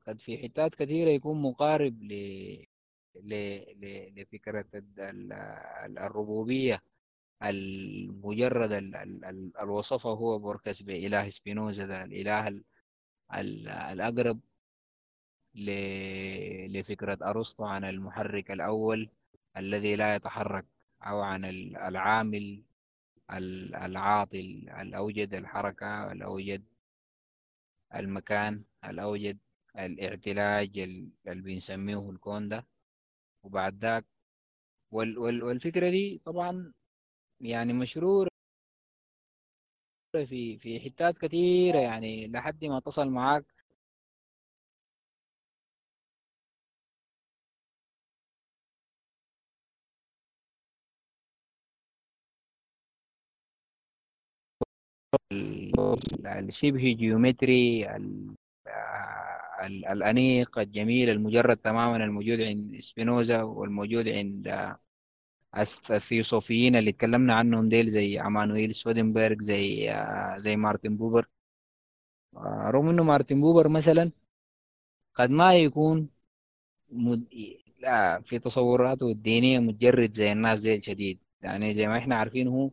قد في حتات كثيرة يكون مقارب لفكرة ال- ال- الربوبية المجرد ال- ال- ال- الوصفه هو بوركس بإله سبينوزا ده الإله ال- ال- الأقرب لفكرة أرسطو عن المحرك الأول الذي لا يتحرك أو عن ال- العامل ال- العاطل الأوجد الحركة الأوجد المكان الأوجد الاعتلاج ال- اللي بنسميه الكون ده وبعد ذاك وال- وال- والفكرة دي طبعا يعني مشرورة في في حتات كثيرة يعني لحد ما تصل معاك ال- الشبه geometry الأنيق الجميل المجرد تماما الموجود عند سبينوزا والموجود عند الثيوصوفيين اللي اتكلمنا عنهم ديل زي عمانويل سودنبرغ زي آه، زي مارتن بوبر. آه، رغم إنه مارتن بوبر مثلا قد ما يكون مد... لا في تصوراته الدينية متجرد زي الناس ديل شديد. يعني زي ما إحنا عارفين هو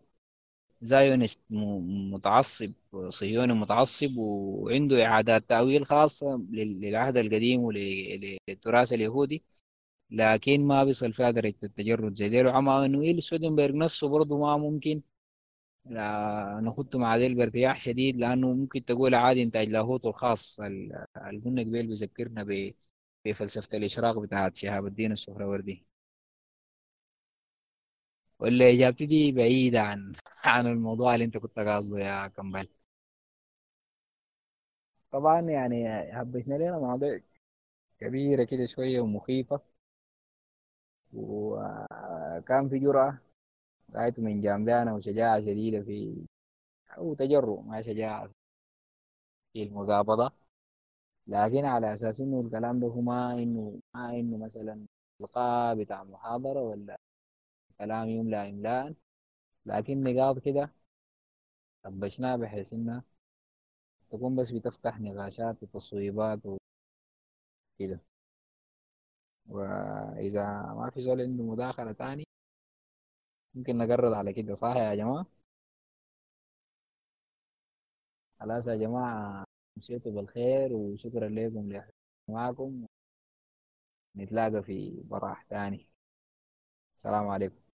Zionist متعصب صهيوني متعصب وعنده إعادات تأويل خاصة لل- للعهد القديم وللتراث اليهودي لكن ما بيصل فيها درجة التجرد زي ديل. وعمانويل سودنبرغ نفسه برضه ما ممكن نخط مع ديل بارتياح شديد لأنه ممكن تقول عادي إنتاج لاهوته الخاص ال- اللي قلنا قبل بيذكرنا بفلسفة الإشراق بتاعت شهاب الدين السهروردي ولا إجابتي دي بعيدة عن عن الموضوع اللي أنت كنت قاصده يا كمبال طبعا يعني هبشنا لنا مواضيع كبيرة كده شوية ومخيفة. وكان في جرأة رأيته من جانبنا وشجاعة شديدة في أو تجرؤ ما شجاعة في المقابضة. لكن على أساس إنه الكلام ده هو ما إنه ما إنه مثلا إلقاء بتاع محاضرة ولا كلام يملى إملاء لكن نقاط كده طبشناها بحيث إنها تكون بس بتفتح نقاشات وتصويبات وكده. وإذا ما في زول عنده مداخلة تاني ممكن نقرر على كده صح يا جماعة؟ خلاص يا جماعة مشيتوا بالخير وشكرا لكم معكم نتلاقى في براح تاني. السلام عليكم.